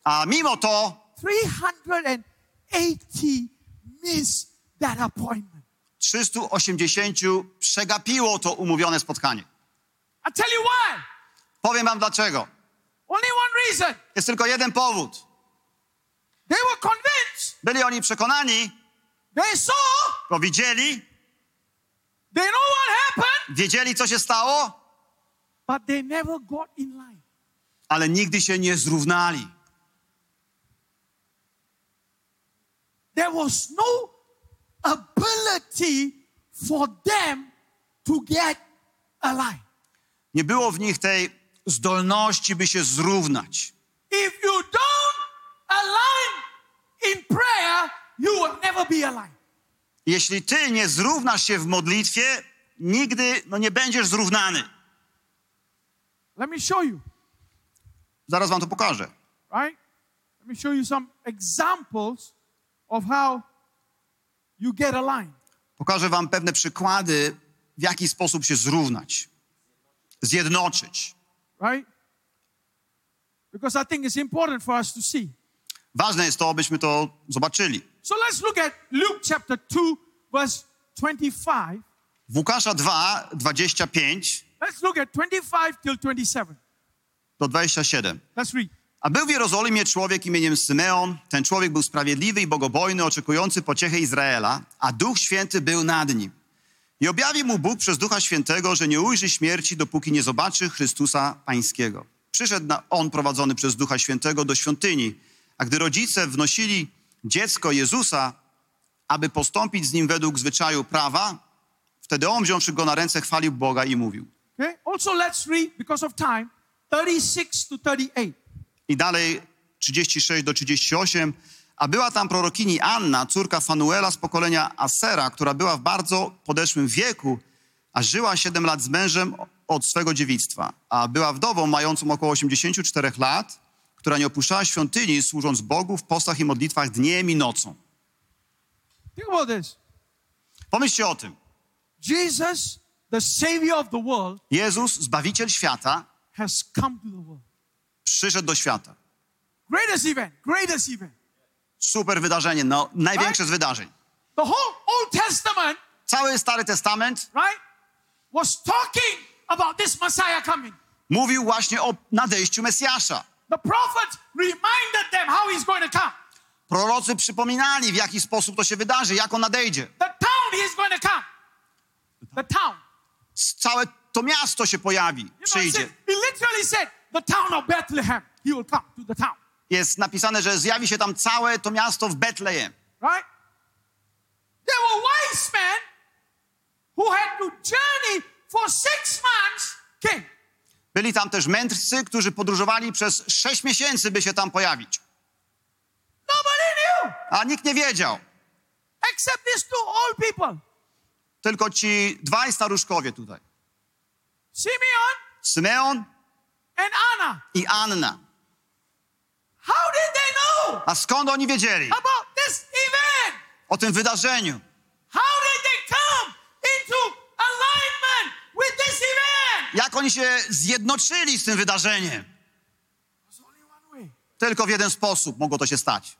A mimo to 380 missed that appointment. 380 przegapiło to umówione spotkanie. I tell you why. Powiem wam dlaczego. Only one reason. Jest tylko jeden powód. They were convinced. Byli oni przekonani, They saw. widzieli, They know what happened. wiedzieli co się stało, But they never got in line. Ale nigdy się nie zrównali. There was no ability for them to get a line. Nie było w nich tej zdolności, by się zrównać. If you don't align in prayer, you will never be aligned. Jeśli ty nie zrównasz się w modlitwie, nigdy no, nie będziesz zrównany. Let me show you, Zaraz wam to pokażę. right? Let me show you some examples of how you get aligned. Pokażę wam pewne przykłady, w jaki sposób się zrównać, zjednoczyć. right? Because I think it's important for us to see. Ważne jest to, abyśmy to zobaczyli. So let's look at Luke chapter 2, verse 25. W Łukasza 2, 25 Let's look at 25 till 27. do 27. Let's read. A był w Jerozolimie człowiek imieniem Symeon. Ten człowiek był sprawiedliwy i bogobojny, oczekujący pociechy Izraela, a Duch Święty był nad nim. I objawił mu Bóg przez Ducha Świętego, że nie ujrzy śmierci, dopóki nie zobaczy Chrystusa Pańskiego. Przyszedł on prowadzony przez Ducha Świętego do świątyni, a gdy rodzice wnosili dziecko Jezusa, aby postąpić z nim według zwyczaju prawa, wtedy on, wziąwszy go na ręce, chwalił Boga i mówił. Okay? Also, let's read, because of time, 36 to 38. I dalej 36 do 38. A była tam prorokini Anna, córka Fanuela z pokolenia Asera, która była w bardzo podeszłym wieku, a żyła 7 lat z mężem od swego dziewictwa. A była wdową mającą około 84 lat, która nie opuszczała świątyni, służąc Bogu w postach i modlitwach dniem i nocą. Think about this. Pomyślcie o tym. Jesus, the Savior of the world, Jezus, Zbawiciel świata, has come to the world. przyszedł do świata. Greatest event, greatest event. Super wydarzenie, no, największe z wydarzeń. The whole Old Testament, Cały Stary Testament right, was talking about this Messiah coming. mówił właśnie o nadejściu Mesjasza. The prophets reminded them how he's going to come. Prorocy przypominali, w jaki sposób to się wydarzy, jak on nadejdzie. The town he's going to come. The town. Całe to miasto się pojawi, przyjdzie. Jest napisane, że zjawi się tam całe to miasto w Betlejem. Right? There were wise men who had to journey for six months came. Byli tam też mędrcy, którzy podróżowali przez sześć miesięcy, by się tam pojawić. Nobody knew A nikt nie wiedział. except these two old people. Tylko ci dwaj staruszkowie tutaj. Simeon Symeon and Anna. i Anna. How did they know A skąd oni wiedzieli about this event? o tym wydarzeniu? How did they come into alignment with this event? Jak oni się zjednoczyli z tym wydarzeniem? There's only one way. Tylko w jeden sposób mogło to się stać.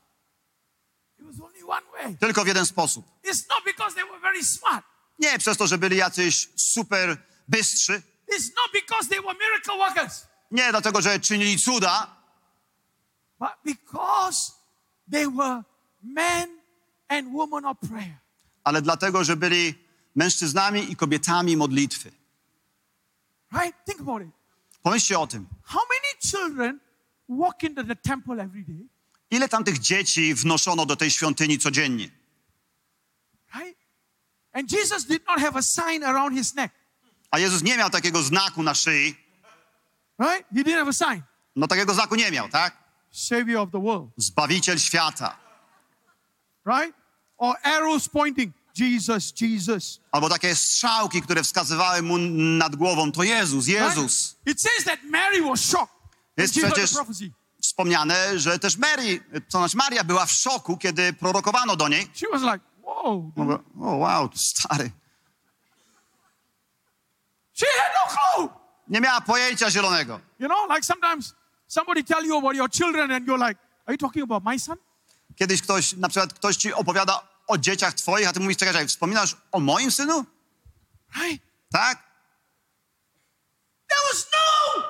It was only one way. Tylko w jeden sposób. It's not because they were very smart. Nie przez to, że byli jacyś super bystrzy. It's not because they were miracle workers. Nie dlatego, że czynili cuda, But because they were men and women of prayer. ale dlatego, że byli mężczyznami i kobietami modlitwy. Right? Think about it. Pomyślcie o tym. How many children walk into the temple every day? Ile tam tych dzieci wnoszono do tej świątyni codziennie? Right? And Jesus did not have a sign around his neck. A Jezus nie miał takiego znaku na szyi. Right? He didn't have a sign. No takiego znaku nie miał, tak? Savior of the world. Zbawiciel świata. Right? Or arrows pointing. Jesus, Jesus. Albo takie strzałki, które wskazywały mu nad głową. To Jezus, Right? Jezus. It says that Mary was shocked. Jest przecież wspomniane, że też Mary, to znaczy Maria była w szoku, kiedy prorokowano do niej. She was like, whoa. Mówię, O wow, stary. She had no clue. Nie miała pojęcia zielonego. You know, like sometimes somebody tell you about your children and you're like, are you talking about my son? Kiedyś ktoś, na przykład ktoś ci opowiada o dzieciach twoich, a ty mówisz, czekaj, czekaj, wspominasz o moim synu? Right? Tak? There was no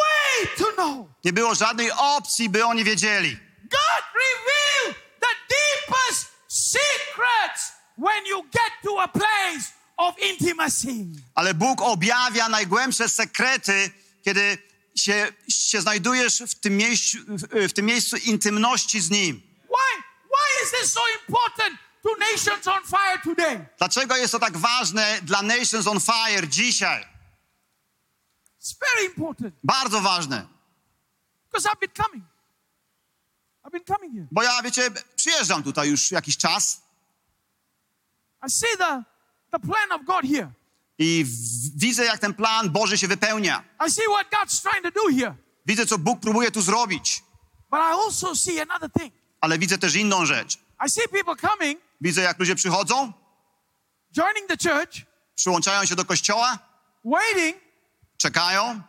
way to know. Nie było żadnej opcji, by oni wiedzieli. God revealed the deepest secrets when you get to a place. Ale Bóg objawia najgłębsze sekrety, kiedy się, się znajdujesz w tym, miejscu, w, tym miejscu intymności z Nim. Why? Why is this so important to nations on fire today? Dlaczego jest to tak ważne dla Nations on Fire dzisiaj? It's very important Bardzo ważne. because I've been coming. I've been coming here. Bo ja, wiecie, przyjeżdżam tutaj już jakiś czas I see the, the plan of God here. i widzę, jak ten plan Boży się wypełnia. I see what God's trying to do here. Widzę, co Bóg próbuje tu zrobić. But I also see another thing. Ale widzę też inną rzecz. I see people coming, Widzę, jak ludzie przychodzą, joining the church, przyłączają się do kościoła, waiting czekają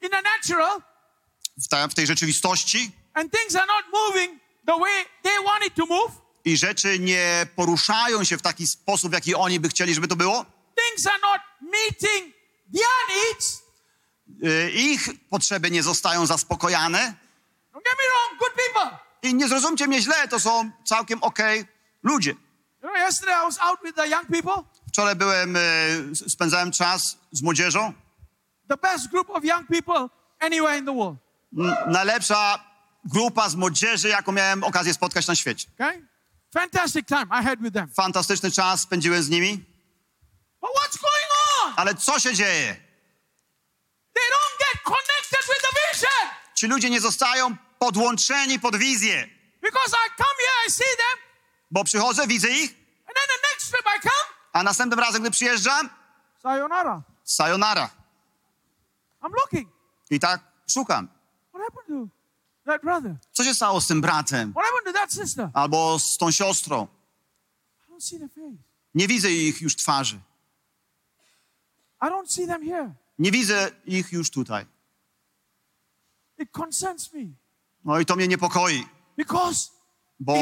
in the natural, w, w tej rzeczywistości and things are not moving the way they want it to move. I rzeczy nie poruszają się w taki sposób, w jaki oni by chcieli, żeby to było. Things are not meeting their needs. Y, Ich potrzeby nie zostają zaspokojane. Don't get me wrong, good people. I nie zrozumcie mnie źle, to są całkiem okej ludzie. You know, yesterday I was out with the young people, Wczoraj byłem, y, spędzałem czas z młodzieżą. the best group of young people anywhere in the world. Najlepsza grupa z młodzieży, jaką miałem okazję spotkać na świecie. Okay? Fantastic time I had with them. Fantastyczny czas spędziłem z nimi. But what's going on? Ale co się dzieje? They don't get connected with the vision. Ci ludzie nie zostają podłączeni pod wizję. Because I come here, I see them, Bo przychodzę, widzę ich, and then the next trip I come, a następnym razem, gdy przyjeżdżam, sayonara. sayonara. I'm looking. I tak szukam. What happened to brother? Co się stało z tym bratem? Albo z tą siostrą? Nie widzę ich już twarzy. Nie widzę ich już tutaj. No i to mnie niepokoi, bo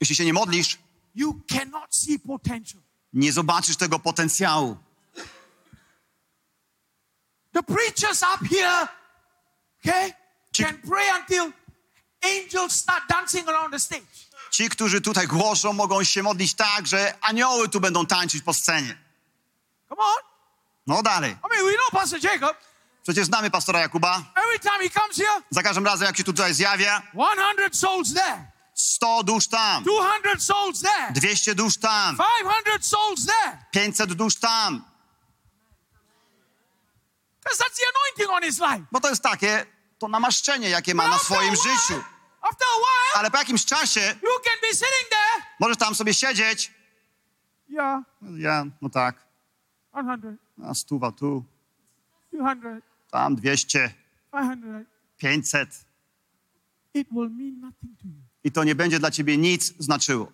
jeśli się nie modlisz, nie zobaczysz tego potencjału. The preachers up here, okay, can pray until angels start dancing around the stage. Ci, którzy tutaj głoszą, mogą się modlić tak, że anioły tu będą tańczyć po scenie. Come on. No dalej. I mean, we know Pastor Jacob. Przecież znamy pastora Jakuba. Every time he comes here, Za każdym razem, jak się tutaj zjawia, 100 souls there, 100 dusz tam, 200 souls there, 200 dusz tam, 500 souls there. 500 dusz tam. That's the anointing on his life. Bo to jest takie, to namaszczenie, jakie ma na swoim życiu. Ale po jakimś czasie możesz tam sobie siedzieć. Yeah, Ja, no tak, 100, a stuwa tu, 200, tam 200, 500. 500. It will mean nothing to you. I to nie będzie dla ciebie nic znaczyło.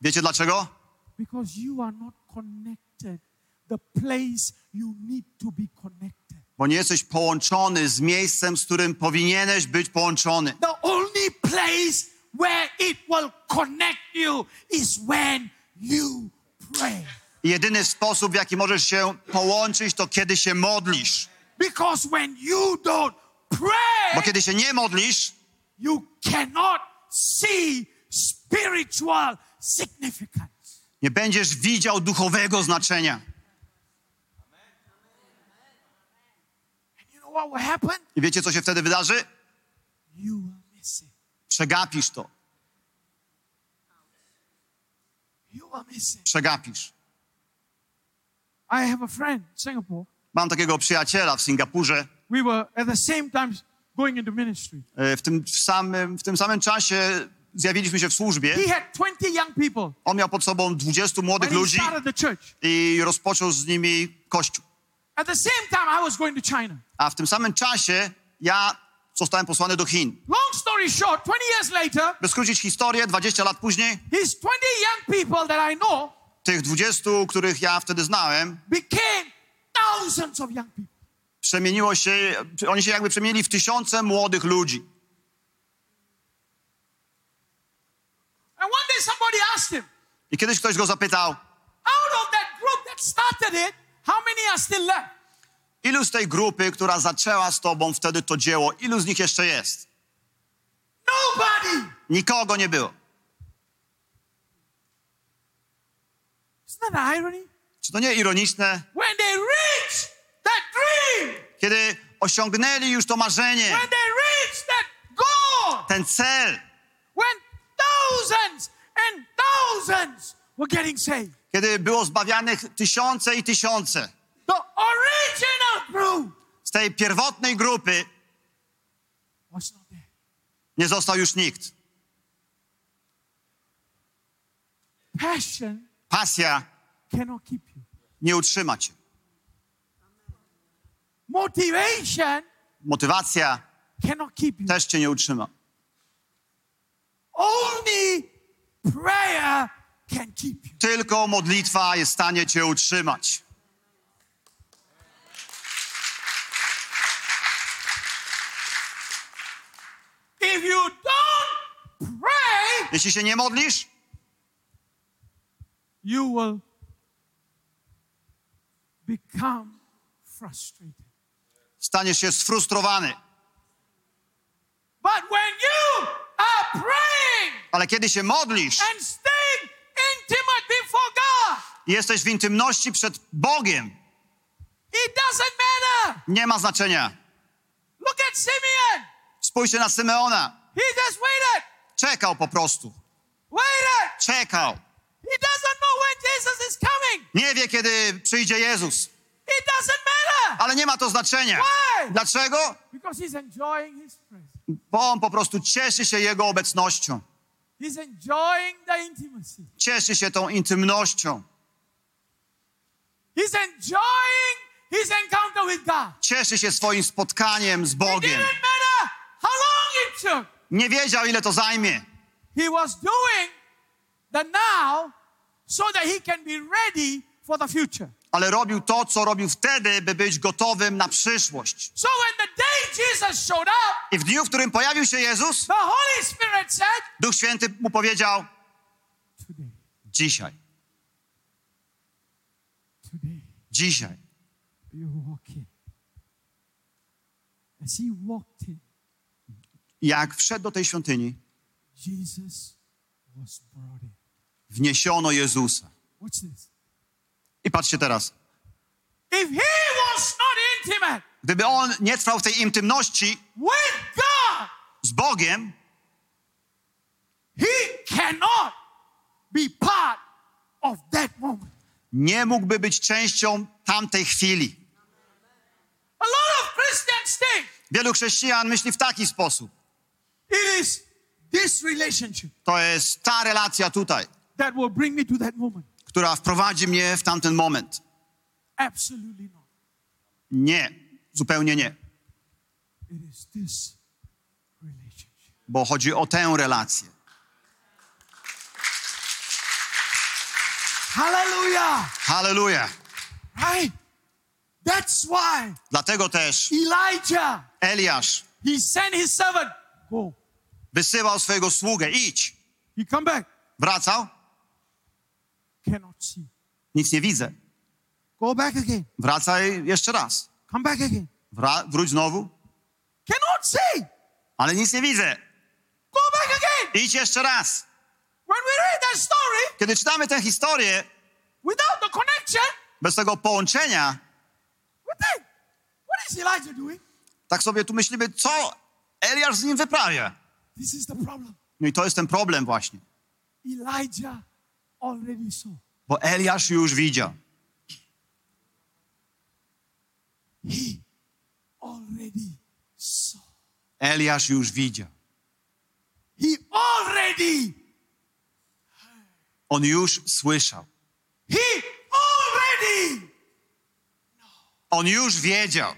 Wiecie dlaczego? Because you are not connected the place you need to be connected. Bo nie jesteś połączony z miejscem, z którym powinieneś być połączony. The only place where it will connect you is when you pray. Jedyny sposób, w jaki możesz się połączyć, to kiedy się modlisz. Because when you don't Bo pray, kiedy się nie modlisz, you cannot see spiritual significance. nie będziesz widział duchowego znaczenia. And you know what will happen? I wiecie, co się wtedy wydarzy? Przegapisz to. Przegapisz. I have a friend in Singapore. Mam takiego przyjaciela w Singapurze. We were at the same time going into ministry. E, W tym samym, w tym samym czasie zjawiliśmy się w służbie. He had 20 young people On miał pod sobą 20 młodych ludzi i rozpoczął z nimi kościół. At the same time, I was going to China. A w tym samym czasie ja zostałem posłany do Chin. Long story short, 20 years later, By skrócić historię, 20 lat później, these 20 young people that I know tych 20, których ja wtedy znałem, became thousands of young people. Przemieniło się, oni się jakby przemienili w tysiące młodych ludzi. And one day somebody asked him, I kiedyś ktoś go zapytał, out of that group that started it, how many are still left? ilu z tej grupy, która zaczęła z tobą wtedy to dzieło, ilu z nich jeszcze jest? Nobody. Nikogo nie było. Isn't that irony? Czy to nie ironiczne? When they reach that dream, Kiedy osiągnęli już to marzenie, when they reach that goal, ten cel, when thousands and thousands were getting saved, kiedy było zbawianych tysiące i tysiące the original group z tej pierwotnej grupy, nie został już nikt. Passion Pasja cannot keep you. nie utrzyma cię. Motivation Motywacja cannot keep you. też cię nie utrzyma. Only prayer. Tylko modlitwa jest w stanie cię utrzymać. Pray, Jeśli się nie modlisz, you will become frustrated. staniesz się sfrustrowany. But when you are praying Ale kiedy się modlisz and staying intimate before God, i jesteś w intymności przed Bogiem, it doesn't matter. nie ma znaczenia. Look at Simeon. Spójrzcie na Symeona. He just waited, Czekał po prostu. waited. Czekał. He doesn't know when Jesus is coming. Nie wie, kiedy przyjdzie Jezus. It doesn't matter Ale nie ma to znaczenia. Why? Dlaczego? because he's enjoying his presence. Bo on po prostu cieszy się Jego obecnością. Cieszy się tą intymnością. He's enjoying his encounter with God. Cieszy się swoim spotkaniem z It Bogiem. didn't matter how long it took. Nie wiedział, ile to zajmie. He was doing the now so that he can be ready for the future. Ale robił to, co robił wtedy, by być gotowym na przyszłość. So when the day Jesus showed up, I w dniu, w którym pojawił się Jezus, the Holy Spirit said, Duch Święty mu powiedział: Dzisiaj, dzisiaj. you walk in. As he walked in, Jak wszedł do tej świątyni, Jesus was brought in. wniesiono Jezusa. I patrzcie teraz. If he was not intimate Gdyby on nie trwał w tej intymności God, z Bogiem, he cannot be part of that moment. nie mógłby być częścią tamtej chwili. A lot of Christians think Wielu chrześcijan myśli w taki sposób. it is this relationship To jest ta relacja tutaj, that will bring me to that moment. która wprowadzi mnie w tamten moment. Absolutely not. Nie, zupełnie nie. Bo chodzi o tę relację. Hallelujah. Halleluja. Right? That's why Dlatego też Elijah, Eliasz he sent his servant. Go. wysyłał swojego sługę. Idź. He come back. Wracał. Cannot see. Nic nie widzę. Go back again. Wracaj jeszcze raz. Come back again. Wra- wróć znowu. Cannot see. Ale nic nie widzę. Go back again. Idź jeszcze raz. When we read that story, Kiedy czytamy tę historię, without the connection, bez tego połączenia, we think, what is Elijah doing? tak sobie tu myślimy, co Eliasz z nim wyprawia. This is the problem. No i to jest ten problem właśnie. Elijah already saw. Bo Eliasz już widział. He already saw. Eliasz już widział. He already, On już słyszał. he already On już wiedział.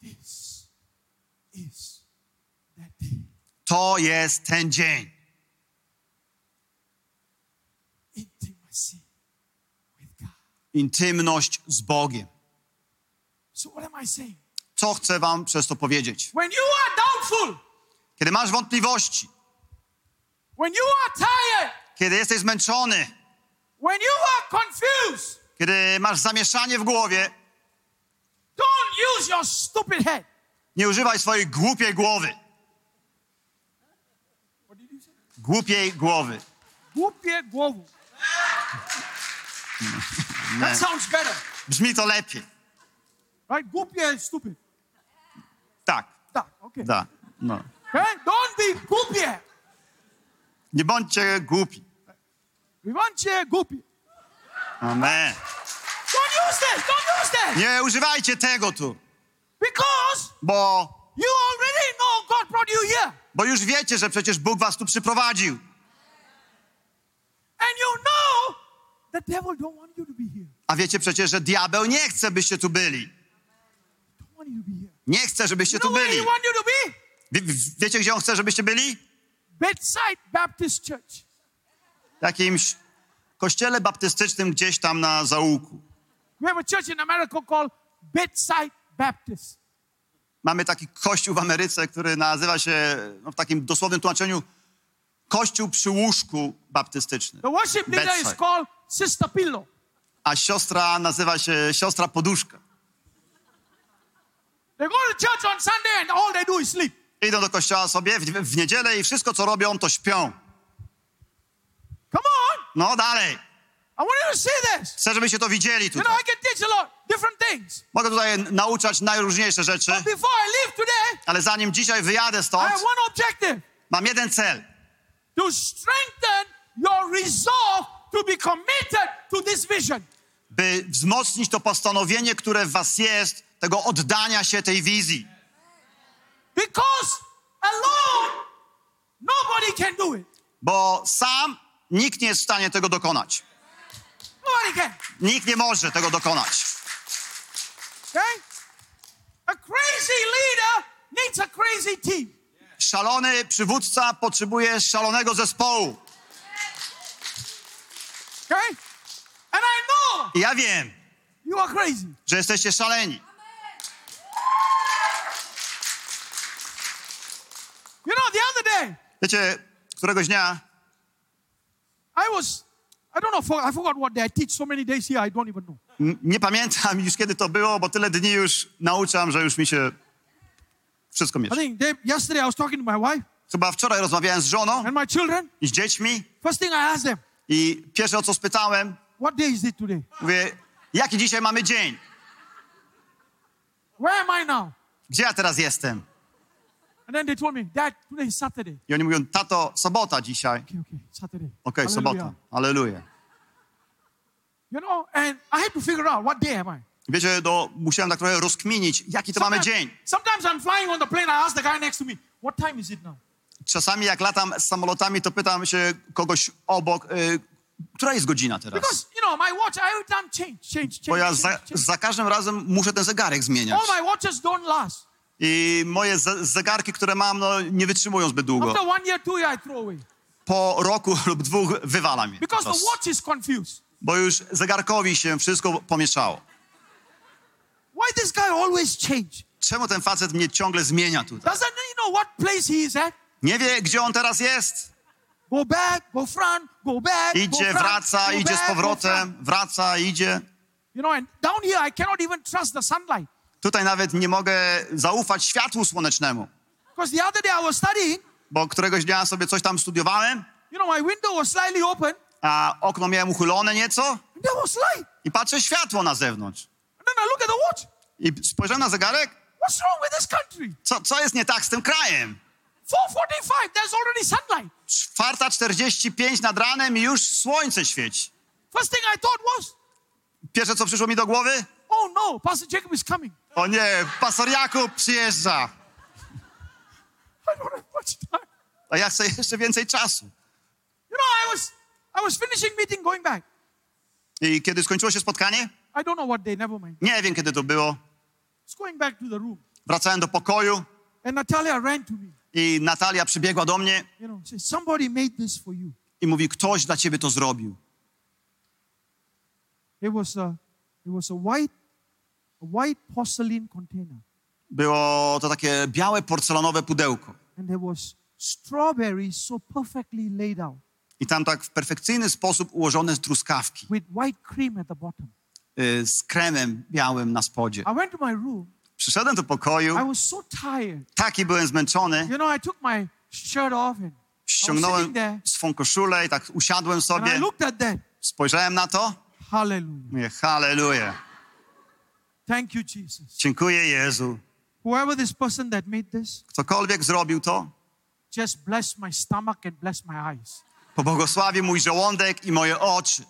This is that day. To jest ten dzień. Intimacy with God. Intymność z Bogiem. Co chcę wam przez to powiedzieć? Kiedy masz wątpliwości, kiedy jesteś zmęczony, kiedy masz zamieszanie w głowie, nie używaj swojej głupiej głowy. Głupiej głowy. Głupie głowu. That sounds better, Brzmi to lepiej. right? Głupie stupid. Tak, Tak, okay. da. No. Okay? Don't be głupie. Nie bądźcie głupi. Bądźcie głupi. Amen. Don't use this. Don't use this. Nie używajcie tego tu, Because bo, you already know God brought you here. bo już wiecie, że przecież Bóg was tu przyprowadził. And you know A wiecie przecież, że diabeł nie chce, byście tu byli. Don't want you to be here. Nie chce, żebyście tu where byli. he want you to be? Wie, wiecie, gdzie on chce, żebyście byli? Bedside Baptist Church. W jakimś kościele baptystycznym gdzieś tam na Baptist. Mamy taki kościół w Ameryce, który nazywa się no, w takim dosłownym tłumaczeniu kościół przy łóżku baptystyczny. The worship leader is called Sister Pillow. A siostra nazywa się siostra poduszka. They go to church on Sunday and all they do is sleep. Idą do kościoła sobie w, w niedzielę i wszystko, co robią, to śpią. Come on. No dalej. I want you to see this. Chcę, żebyście to widzieli You know, tutaj. I can teach a lot, different things. Mogę tutaj nauczać najróżniejsze rzeczy, But before I leave today, ale zanim dzisiaj wyjadę I stąd, have one objective mam jeden cel. to strengthen your resolve to be committed to this vision. By wzmocnić to postanowienie, które w was jest, tego oddania się tej wizji. Because alone, nobody can do it. Bo sam nikt nie jest w stanie tego dokonać. Nobody can. Nikt nie może tego dokonać. Okay? A crazy leader needs a crazy team. Szalony przywódca potrzebuje szalonego zespołu. Okay? And I know I ja wiem, you are crazy. że jesteście szaleni. You know, the other day, Wiecie, któregoś dnia I was, I don't know, for, I forgot what day. I teach so many days here, I don't even know. nie pamiętam już kiedy to było, bo tyle dni już nauczam, że już mi się wszystko I think they, yesterday I was talking to my wife Chyba wczoraj rozmawiałem z żoną and my children. i z dziećmi First thing I asked them, i pierwsze o co spytałem, what day is it today? mówię, jaki dzisiaj mamy dzień? Where am I now? Gdzie ja teraz jestem? And then they told me, Dad, today is Saturday. I oni mówią, tato, sobota dzisiaj. Okay, okay, Saturday. Okej, Hallelujah. sobota. Aleluja. You know, and I had to figure out what day am I. Wiecie, no, musiałem tak trochę rozkminić, jaki to mamy dzień. sometimes I'm flying on the plane, I ask the guy next to me, what time is it now? Czasami jak latam z samolotami, to pytam się kogoś obok, y, która jest godzina teraz? Because, you know, my watch, every time change, change, change, Bo ja za, za każdym razem muszę ten zegarek zmieniać. All my watches don't last. I moje ze- zegarki, które mam, no, nie wytrzymują zbyt długo. After one year, two year, I throw away. Po roku lub dwóch wywalam je. Because the watch is confused. Bo już zegarkowi się wszystko pomieszało. Why this guy always change? Czemu ten facet mnie ciągle zmienia tutaj? Doesn't he know what place he is at? Nie wie, gdzie on teraz jest. Go back, go front, go back, go Idzie, front, wraca, go idzie z back, go front. powrotem, wraca, idzie. You know, and down here, I cannot even trust the sunlight. Tutaj nawet nie mogę zaufać światłu słonecznemu. Because the other day I was studying, Bo któregoś dnia sobie coś tam studiowałem, you know, my window was slightly open, a okno miałem uchylone nieco and there was light. i patrzę światło na zewnątrz. And then I look at the watch. I spojrzałem na zegarek, What's wrong with this country? co, co jest nie tak z tym krajem? 445, there's already sunlight. Czwarta 45 nad ranem i już słońce świeci. First thing I thought was, Pierwsze, co przyszło mi do głowy? oh no, Pastor Jacob is coming. O nie, pastor Jakub przyjeżdża, I don't have much time. a ja chcę jeszcze więcej czasu. You know, I was I was finishing meeting, going back. I kiedy skończyło się spotkanie? I don't know what day, never mind. Nie wiem, kiedy to było. Just going back to the room. Wracałem do pokoju And Natalia ran to me. I Natalia przybiegła do mnie You know, says, somebody made this for you. i mówi, ktoś dla ciebie to zrobił. It was a, it was a white, a white porcelain container, Było to takie białe porcelanowe pudełko. and there was strawberries so perfectly laid out I tam tak w perfekcyjny sposób ułożone truskawki with white cream at the bottom. y, z kremem białym na spodzie. I went to my room. Przyszedłem do pokoju, I was so tired. taki byłem zmęczony, You know, I took my shirt off and ściągnąłem swą koszulę i tak usiadłem and I sobie, looked at that. spojrzałem na to, Hallelujah. mówię, halleluja, Thank you, Jesus. dziękuję Jezu. Whoever this person that made this, Ktokolwiek zrobił to, just bless my stomach and bless my eyes. pobłogosławi mój żołądek i moje oczy.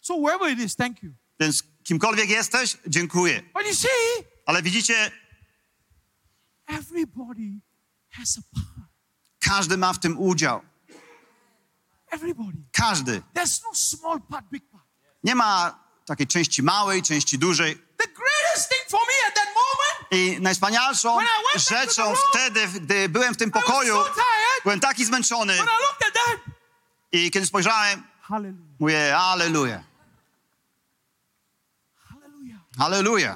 So whoever it is, thank you. Więc kimkolwiek jesteś, dziękuję. Ale widzicie, każdy ma w tym udział. Każdy. No. Nie ma takiej części małej, części dużej. I najwspanialszą rzeczą wtedy, gdy byłem w tym pokoju, byłem taki zmęczony I kiedy spojrzałem, mówię, halleluja, hallelujah. halleluja.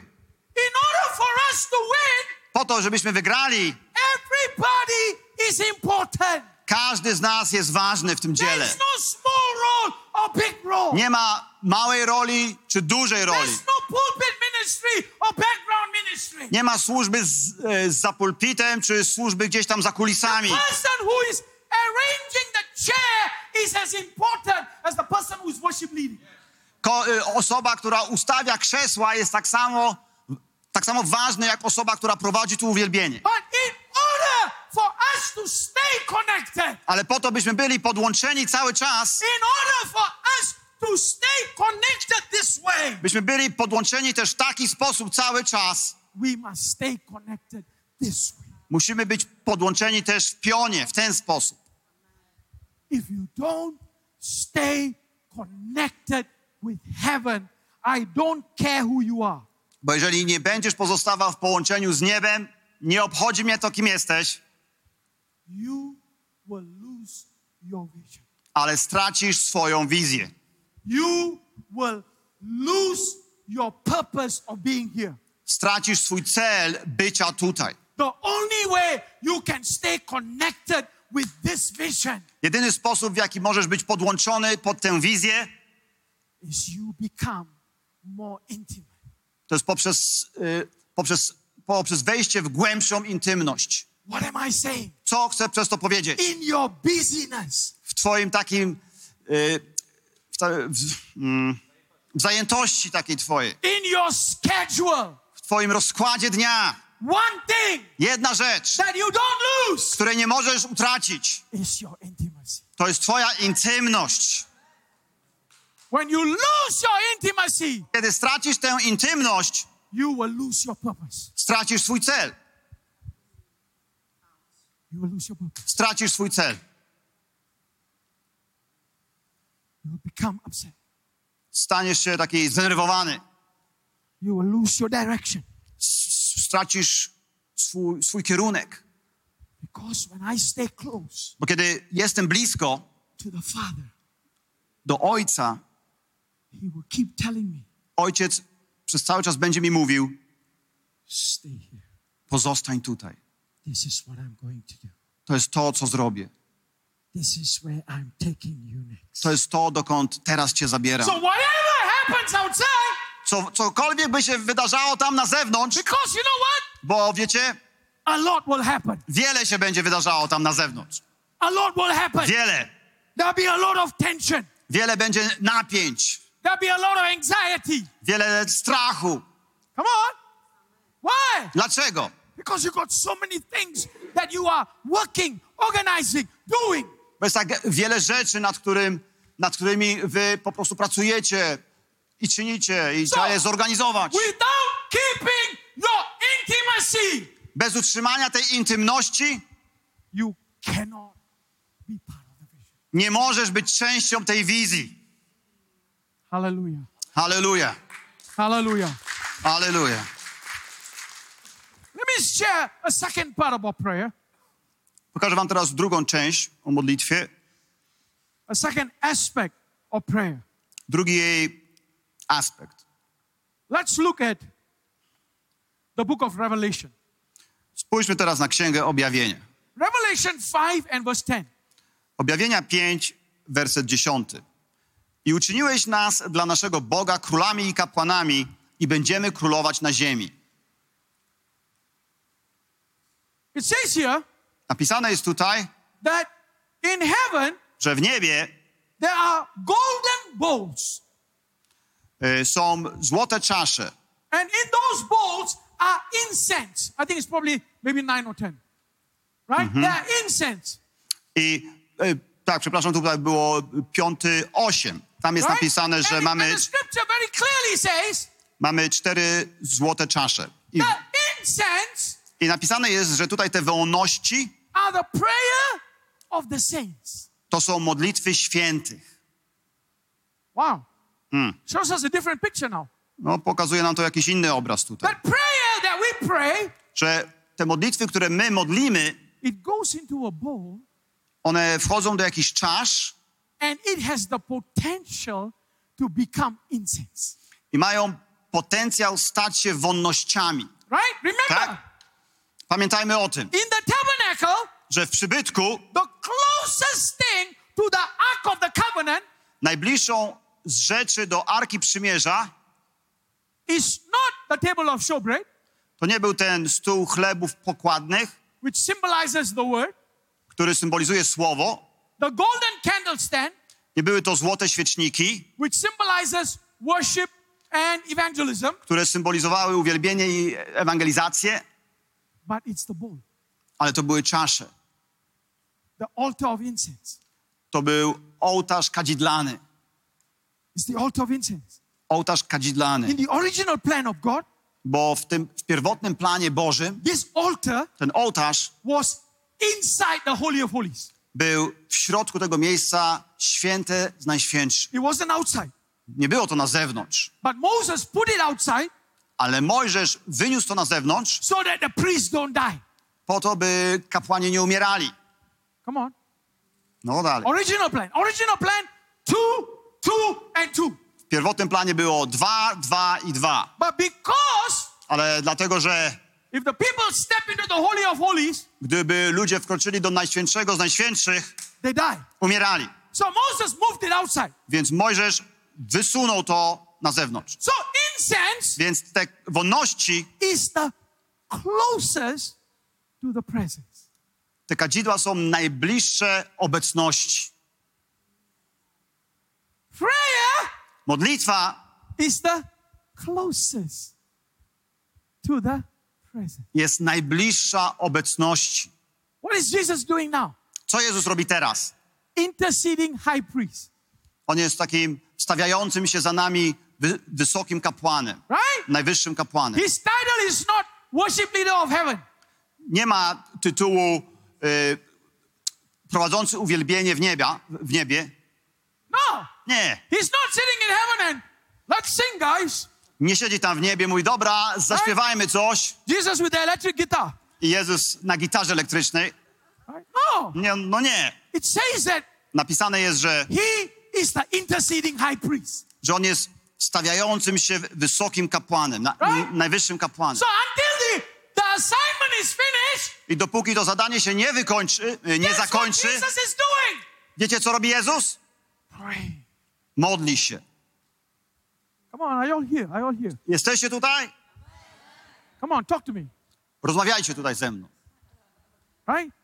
In order for us to win, Po to, żebyśmy wygrali, everybody is important. każdy z nas jest ważny w tym dziele. No small role or big role. Nie ma małej roli czy dużej roli. There's no pulpit ministry or background ministry. Nie ma służby z, e, za pulpitem czy służby gdzieś tam za kulisami. person who is arranging the chair is as important as the person who is worship leading. Y, osoba, która ustawia krzesła jest tak samo, tak samo ważna jak osoba, która prowadzi tu uwielbienie. But in order for us to stay connected, Ale po to, byśmy byli podłączeni cały czas, in order for us to stay connected this way, byśmy byli podłączeni też w taki sposób cały czas, we must stay connected this way. musimy być podłączeni też w pionie, w ten sposób. If you don't stay connected with heaven, I don't care who you are. Bo jeżeli nie będziesz pozostawał w połączeniu z niebem, nie obchodzi mnie to, kim jesteś, You will lose your vision. ale stracisz swoją wizję. you will lose your purpose of being here. Stracisz swój cel bycia tutaj. The only way you can stay connected with this vision Jedyny sposób, w jaki możesz być podłączony pod tę wizję, is you become more intimate. To jest poprzez, y, poprzez, poprzez wejście w głębszą intymność. What am I saying? Co chcę przez to powiedzieć? In your busyness, W twoim takim, y, w, w, mm, w zajętości takiej twojej, in your schedule, w twoim rozkładzie dnia. one thing Jedna rzecz, that you don't lose której nie możesz utracić, is your intimacy. to jest twoja intymność. When you lose your intimacy, Kiedy stracisz tę intymność, you will lose your purpose. stracisz swój cel. You will lose your purpose. Stracisz swój cel. You will become upset. Staniesz się taki zdenerwowany. You will lose your direction. Stracisz swój, swój kierunek. Because when I stay close Bo kiedy jestem blisko to the Father, do Ojca, He will keep telling me, Ojciec przez cały czas będzie mi mówił: stay here. pozostań tutaj. This is what I'm going to jest to, co zrobię. This is where I'm taking you next. To jest to, dokąd teraz cię zabieram. So whatever happens outside, Co, cokolwiek by się wydarzało tam na zewnątrz, because you know what? bo wiecie, A lot will happen. wiele się będzie wydarzało tam na zewnątrz. A lot will happen. Wiele. There'll be a lot of tension. Wiele będzie napięć, There'll be a lot of anxiety. wiele strachu. Come on. Why? Dlaczego? Because you got so many things that you are working, organizing, doing. Bo jest tak wiele rzeczy, nad, którym, nad którymi wy po prostu pracujecie i czynicie i trzeba je zorganizować. Without keeping your intimacy, Bez utrzymania tej intymności you cannot be part of the vision. nie możesz być częścią tej wizji. Hallelujah. Halleluja, Hallelujah. halleluja. Let me share a second part about prayer, Pokażę wam teraz drugą część o modlitwie, a second aspect of prayer. drugi jej aspekt. Let's look at the book of Revelation. Spójrzmy teraz na Księgę Objawienia. Revelation 5 and verse 10. Objawienia 5, werset 10. I uczyniłeś nas dla naszego Boga królami i kapłanami i będziemy królować na ziemi. It says here Napisane jest tutaj, that in heaven że w niebie there are golden bowls, y, są złote czasze and in those bowls are incense. I think it's probably maybe nine or ten. Right? They are incense. i y, tak, przepraszam, tutaj było piąty, osiem. Tam jest napisane, że mamy, mamy cztery złote czasze. I, I napisane jest, że tutaj te wolności to są modlitwy świętych. Wow. Shows us a different picture now. No, pokazuje nam to jakiś inny obraz tutaj. That prayer that we pray, Że te modlitwy, które my modlimy, it goes into a bowl one wchodzą do jakichś czasz and it has the potential to become incense. i mają potencjał stać się wonnościami. Right? Remember, Tak. Pamiętajmy o tym, in the tabernacle, że w przybytku the closest thing to the Ark of the Covenant najbliższą z rzeczy do Arki Przymierza is not the table of showbread, to nie był ten stół chlebów pokładnych, which symbolizes the word, który symbolizuje słowo, the golden candlestand, nie były to złote świeczniki, which symbolizes worship and evangelism, które symbolizowały uwielbienie i ewangelizację, but it's the bowl, ale to były czasze. the altar of incense. To był ołtarz kadzidlany. It's the altar of incense. Ołtarz kadzidlany. In the original plan of God, Bo w tym w pierwotnym planie Bożym this altar ten ołtarz was inside the Holy of Holies. Był w środku tego miejsca święte z najświętszych. It wasn't outside. Nie było to na zewnątrz, But Moses put it outside ale Mojżesz wyniósł to na zewnątrz so that the priests don't die. po to, by kapłani nie umierali. Come on. No dalej. Original plan. Original plan, two, two, and two. W pierwotnym planie było dwa, dwa i dwa. But because Ale dlatego, że if the people step into the Holy of Holies, gdyby ludzie wkroczyli do Najświętszego z Najświętszych, they die. umierali. So Moses moved it outside. Więc Mojżesz wysunął to na zewnątrz. So incense Więc te wonności, is the closest to the presence. te kadzidła są najbliższe obecności. Prayer Modlitwa is the closest to the. Jest najbliższa obecności. What is Jesus doing now? Co Jezus robi teraz? Interceding high priest, On jest takim stawiającym się za nami wy, wysokim kapłanem, right? najwyższym kapłanem. His title is not worship leader of heaven. Nie ma tytułu y, prowadzący uwielbienie w, niebia, w niebie. No, Nie. he's not sitting in heaven and let's sing, guys. Nie siedzi tam w niebie, mówi, dobra, zaśpiewajmy coś. Jesus with the electric guitar. I Jezus na gitarze elektrycznej. No, Nie, no nie. it says that Napisane jest, że, he is the interceding high priest. że on jest stawiającym się wysokim kapłanem, na, Right. najwyższym kapłanem. So until the, the assignment is finished, I dopóki to zadanie się nie wykończy, y, nie what zakończy, Jesus is doing? wiecie co robi Jezus? Pray. Modli się. Come on, are you all here? Are you all here? Jesteście tutaj? Come on, talk to me. Rozmawiajcie tutaj ze mną. Right?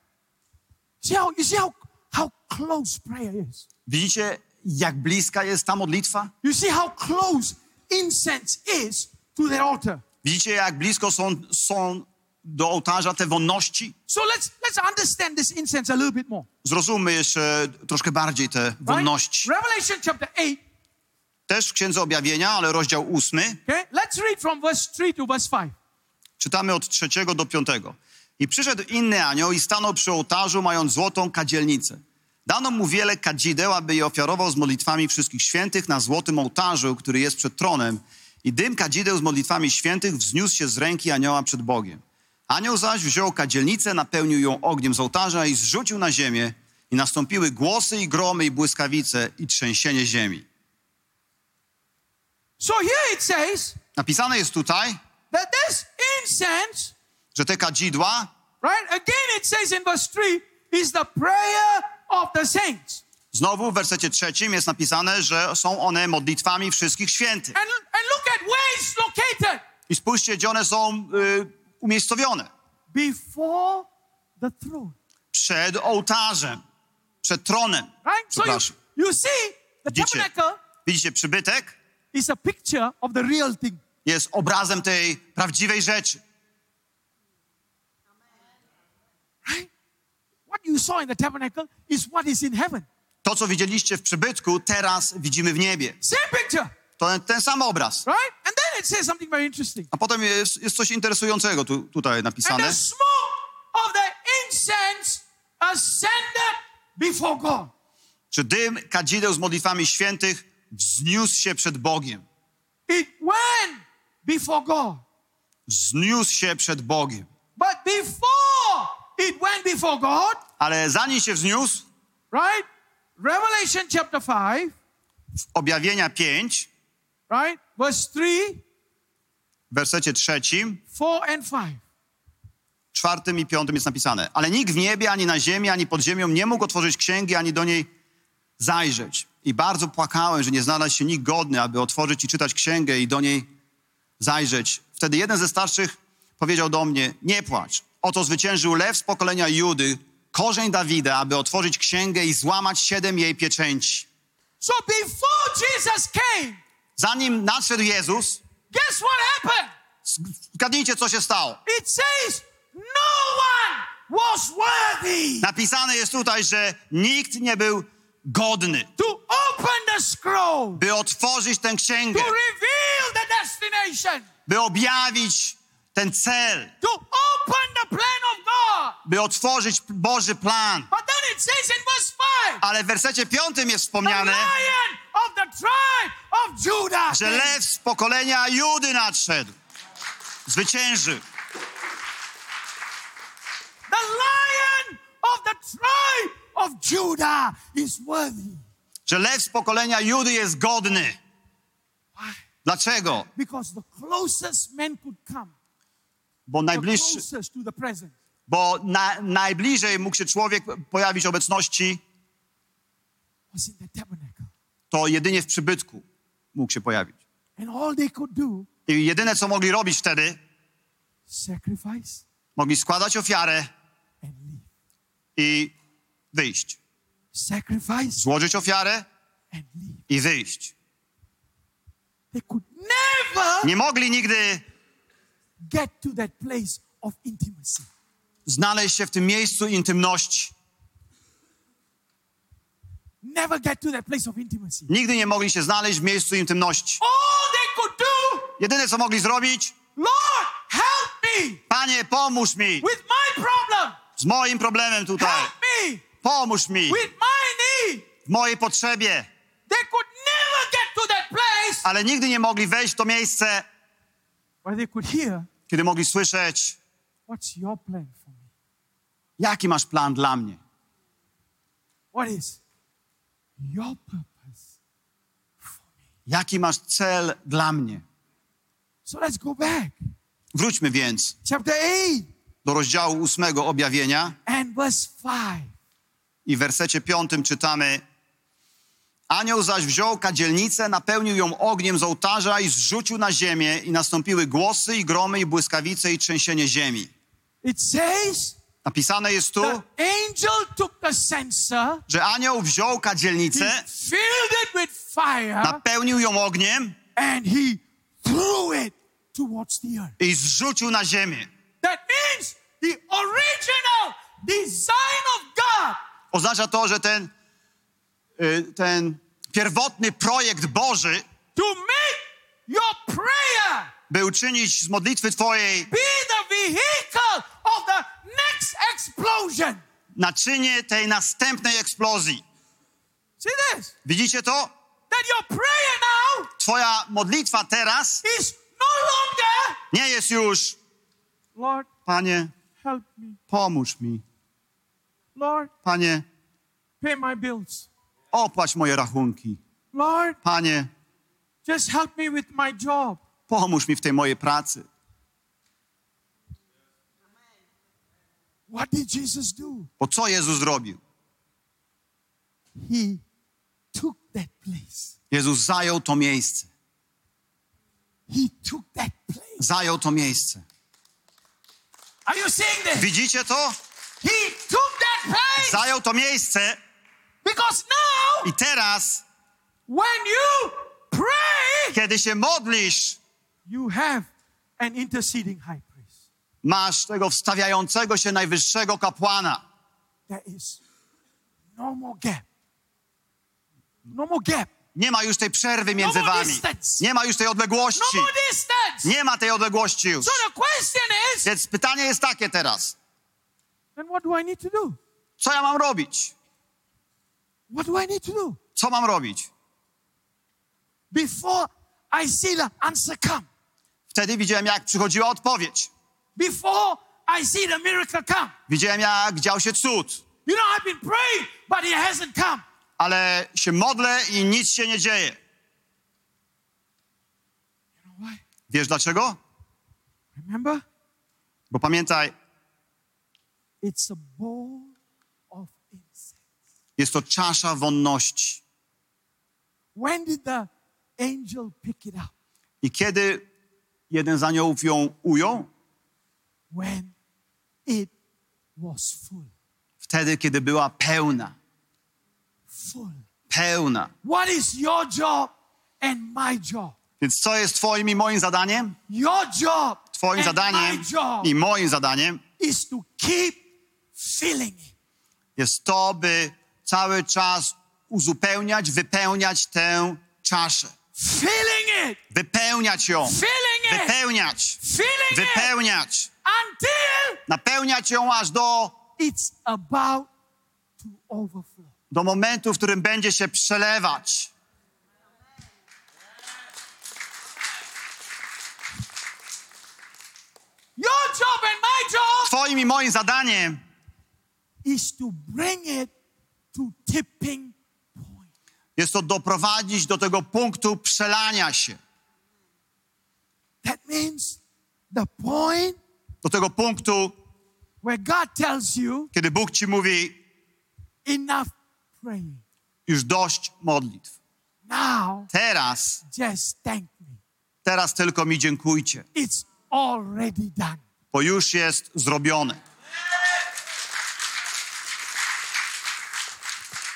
See how you see how how close prayer is. Widzicie, jak bliska jest ta modlitwa? You see how close incense is to the altar. Widzicie, jak blisko są, są do ołtarza te wonności? So let's let's understand this incense a little bit more. Zrozummy jeszcze troszkę bardziej te Right? wonności. Revelation chapter 8. Też w Księdze Objawienia, ale rozdział ósmy. Okay, let's read from verse 3 to verse 5. Czytamy od trzeciego do piątego. I przyszedł inny anioł i stanął przy ołtarzu, mając złotą kadzielnicę. Dano mu wiele kadzideł, aby je ofiarował z modlitwami wszystkich świętych na złotym ołtarzu, który jest przed tronem. I dym kadzideł z modlitwami świętych wzniósł się z ręki anioła przed Bogiem. Anioł zaś wziął kadzielnicę, napełnił ją ogniem z ołtarza i zrzucił na ziemię. I nastąpiły głosy i gromy i błyskawice i trzęsienie ziemi. So here it says Napisane jest tutaj, that this incense, że te kadzidła, right? Again, it says in verse 3 is the prayer of the saints. znowu w wersecie trzecim jest napisane, że są one modlitwami wszystkich świętych. And, and look at where it's located I spójrzcie, gdzie one są y, umiejscowione. before the throne, Przed ołtarzem, przed tronem. right? So you, Przepraszam. you see, the Widzicie, tabernacle widzicie, przybytek is a picture of the real thing. jest obrazem tej prawdziwej rzeczy. Right? What you saw in the tabernacle is what is in heaven. To, co widzieliście w przybytku, teraz widzimy w niebie. Same picture, To ten sam obraz. right? And then it says something very interesting. A potem jest, jest coś interesującego tu, tutaj And napisane. the smoke of the incense ascended before God. Że dym kadzideł z modlitwami świętych wzniósł się przed Bogiem. It went before God. Wzniósł się przed Bogiem. But before it went before God, Ale zanim się wzniósł, right? Revelation chapter 5, w objawienia 5, right? Verse 3, w wersecie trzecim, 4, and 5. czwartym i piątym jest napisane. Ale nikt w niebie, ani na ziemi, ani pod ziemią nie mógł otworzyć księgi, ani do niej zajrzeć. I bardzo płakałem, że nie znalazł się nikt godny, aby otworzyć i czytać księgę i do niej zajrzeć. Wtedy jeden ze starszych powiedział do mnie, nie płacz. Oto zwyciężył lew z pokolenia Judy, korzeń Dawida, aby otworzyć księgę i złamać siedem jej pieczęci. So before Jesus came, Zanim nadszedł Jezus, guess what happened? zgadnijcie, co się stało. It says no one was worthy Napisane jest tutaj, że nikt nie był godny, to open the scroll, by otworzyć tę księgę, to reveal the destination, by objawić ten cel, to open the plan of God. by otworzyć Boży plan. But then it says in verse 5, Ale w wersecie piątym jest the wspomniane, że lew z pokolenia Judy nadszedł. Zwyciężył. The lion of the tribe of Judah is worthy. Że lew z pokolenia Judy jest godny. Why? Dlaczego? Because the closest man could come, Bo najbliższy, bo na, najbliżej mógł się człowiek pojawić obecności, to jedynie w przybytku mógł się pojawić. I jedyne, co mogli robić wtedy, mogli składać ofiarę i wyjść. Złożyć ofiarę i wyjść. Nie mogli nigdy znaleźć się w tym miejscu intymności. Nigdy nie mogli się znaleźć w miejscu intymności. Jedyne, co mogli zrobić, Lord, help me Panie, pomóż mi with my problem. z moim problemem tutaj. Help me Pomóż mi with my need. w mojej potrzebie. They could never get to that place Ale nigdy nie mogli wejść w to miejsce, where they could hear, kiedy mogli słyszeć, What's your plan for me? jaki masz plan dla mnie. What is your purpose for me? Jaki masz cel dla mnie. So let's go back. Wróćmy więc Chapter 8 do rozdziału ósmego objawienia and verse 5. i w wersecie piątym czytamy Anioł zaś wziął kadzielnicę, napełnił ją ogniem z ołtarza i zrzucił na ziemię i nastąpiły głosy i gromy i błyskawice i trzęsienie ziemi. It says Napisane jest tu, the angel took the censer, że anioł wziął he kadzielnicę, filled it with fire, napełnił ją ogniem and he threw it towards the earth. i zrzucił na ziemię. That means the original design of God Oznacza to, że ten, y, ten pierwotny projekt Boży, to make your prayer by uczynić z modlitwy Twojej be the vehicle of the next explosion. naczynie tej następnej eksplozji. See this? Widzicie to? That your prayer now Twoja modlitwa teraz is no longer, nie jest już, Lord, Panie, pomóż mi. Lord, Panie, pay my bills. opłać moje rachunki. Lord, Panie, Just help me with my job. Pomóż mi w tej mojej pracy. What did Jesus do? Bo co Jezus zrobił? He took that place. Jezus zajął to miejsce. He took that place. Zajął to miejsce. Are you seeing this? Widzicie to? He took that place. Zajął to miejsce Because now, i teraz, when you pray, kiedy się modlisz, you have an interceding high priest. masz tego wstawiającego się najwyższego kapłana. There is no more gap. No more gap. Nie ma już tej przerwy między No more wami. distance. Nie ma już tej No odległości. distance. Nie ma tej odległości już. So the question is, Więc pytanie jest takie teraz. Then what do I need to do? Co ja mam robić? What do I need to do? Co mam robić? Before I see the answer come. Wtedy widziałem, jak przychodziła odpowiedź. Before I see the miracle come. Widziałem, jak dział się cud. You know, I've been praying, but it hasn't come. Ale się modlę i nic się nie dzieje. You know why? Wiesz dlaczego? Remember? Bo pamiętaj, It's a bowl of incense. jest to czasza wonności. When did the angel pick it up? I kiedy jeden z aniołów ją ujął? When it was full. Wtedy, kiedy była pełna. Full. Pełna. What is your job and my job? Więc co jest twoim i moim zadaniem? Your job Twoim zadaniem i moim zadaniem is to keep. Jest to, by cały czas uzupełniać, wypełniać tę czaszę. Filling it. Wypełniać ją. Filling it. Wypełniać. Filling it Wypełniać. until Napełniać ją aż do, it's about to overflow. do momentu, w którym będzie się przelewać. Your job and my job Twoim i moim zadaniem is to bring it to tipping point. jest to doprowadzić do tego punktu przelania się. That means the point Do tego punktu, where God tells you kiedy Bóg ci mówi, enough praying. już dość modlitw. Now Teraz, just thank me. teraz tylko mi dziękujcie, It's already done. bo już jest zrobione.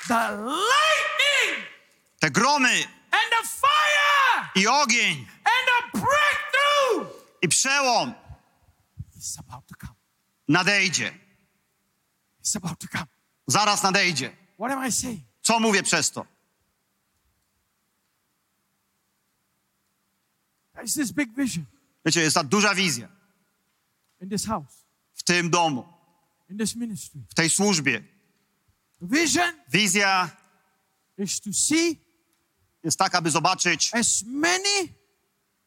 The lightning Te gromy and the fire i ogień and the breakthrough i przełom is about to come. nadejdzie. It's about to come. Zaraz nadejdzie. What am I saying? Co mówię przez to? There's this big vision Wiecie, jest ta duża wizja in this house, w tym domu, in this ministry. w tej służbie. Vision Wizja is to see jest taka, by zobaczyć as many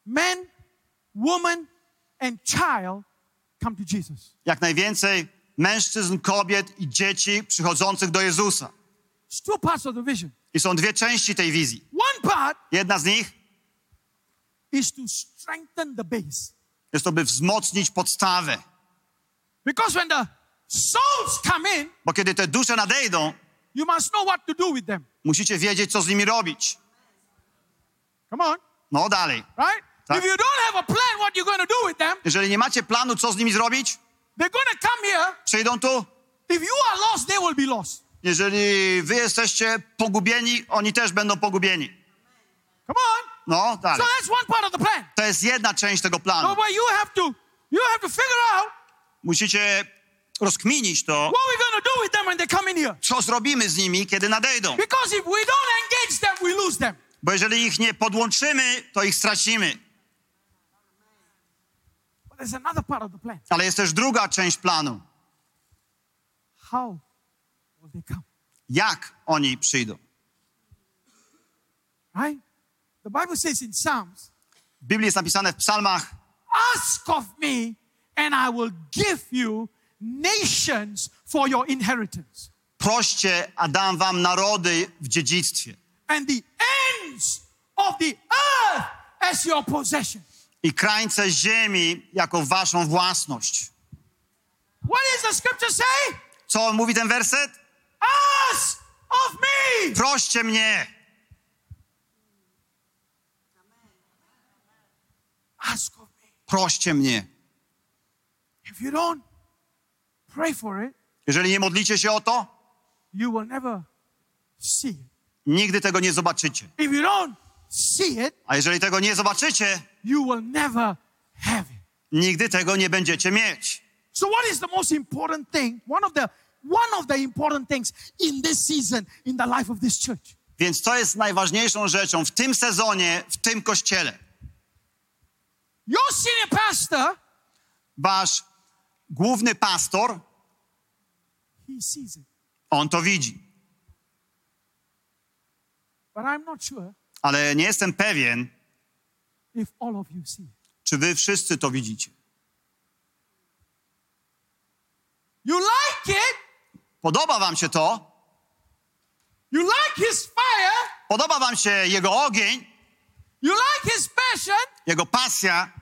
men, women, and child come to Jesus. jak najwięcej mężczyzn, kobiet i dzieci przychodzących do Jezusa. It's two parts of the vision. I są dwie części tej wizji. One part Jedna z nich is to strengthen the base. jest to, by wzmocnić podstawę. Because when the souls come in, Bo kiedy te dusze nadejdą, you must know what to do with them. musicie wiedzieć, co z nimi robić. Come on, No dalej. right? Tak. If you don't have a plan what you're going to do with them, Jeżeli nie macie planu, co z nimi zrobić, they're going to come here. przyjdą tu. If you are lost, they will be lost. Jeżeli wy jesteście pogubieni, oni też będą pogubieni. Come on. No, So dalej. that's one part of the plan. To jest jedna część tego So planu. but you have to you have to figure out Musicie rozkminić to, co zrobimy z nimi, kiedy nadejdą. Because if we don't engage them, we lose them. Bo jeżeli ich nie podłączymy, to ich stracimy. Ale jest też druga część planu. Jak oni przyjdą? Right? The Bible says in Psalms, W Biblii jest napisane w psalmach, ask of me and I will give you nations for your inheritance proście, a dam wam narody w dziedzictwie. and the ends of the earth as your possession. i krańce ziemi jako waszą własność. What does the scripture say? Co mówi ten werset? Ask of me. Proście mnie. Ask of me. Proście mnie. If you don't Jeżeli nie modlicie się o to, you will never see it. nigdy tego nie zobaczycie. A jeżeli tego nie zobaczycie, nigdy tego nie będziecie mieć. So, what is the most important thing? One of the one of the important things in this season in the life of this church. Więc to jest najważniejszą rzeczą w tym sezonie, w tym kościele. Your senior pastor, Wasz główny pastor, on to widzi. Ale nie jestem pewien, czy wy wszyscy to widzicie. You like it, Podoba wam się to? you like his fire, Podoba wam się jego ogień, you like his passion, jego pasja,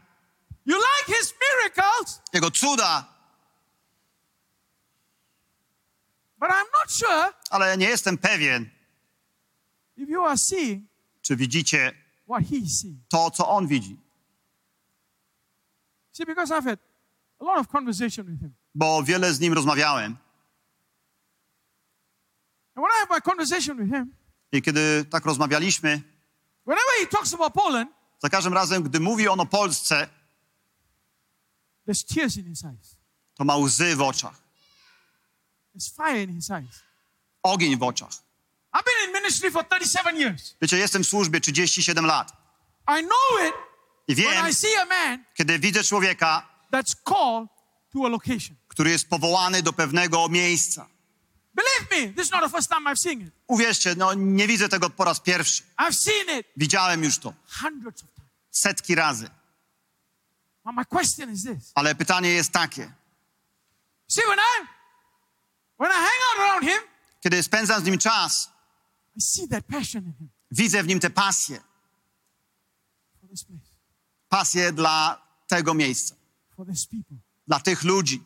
you like his miracles, jego cuda, but I'm not sure ale nie jestem pewien, if you are seeing czy widzicie what he sees. to, co on widzi. See, because I've had a lot of conversation with him. Bo wiele z nim rozmawiałem And when I have my conversation with him, i kiedy tak rozmawialiśmy, whenever he talks about Poland, za każdym razem, gdy mówi on o Polsce, there's tears in his eyes. to ma łzy w oczach, There's fire in his eyes. ogień w oczach. I've been in ministry for 37 years. Wiecie, jestem w służbie 37 lat I know it i wiem, I see a man kiedy widzę człowieka, that's called to a location. który jest powołany do pewnego miejsca. Believe me, this is not the first time I've seen it. Uwierzcie, no nie widzę tego po raz pierwszy. I've seen it Widziałem już to hundreds of times. setki razy. But my question is this. Ale pytanie jest takie. See, when I when I hang out around him, Kiedy spędzam z nim czas, I see that passion in him widzę w nim tę pasję. Pasję dla tego miejsca, dla tych ludzi.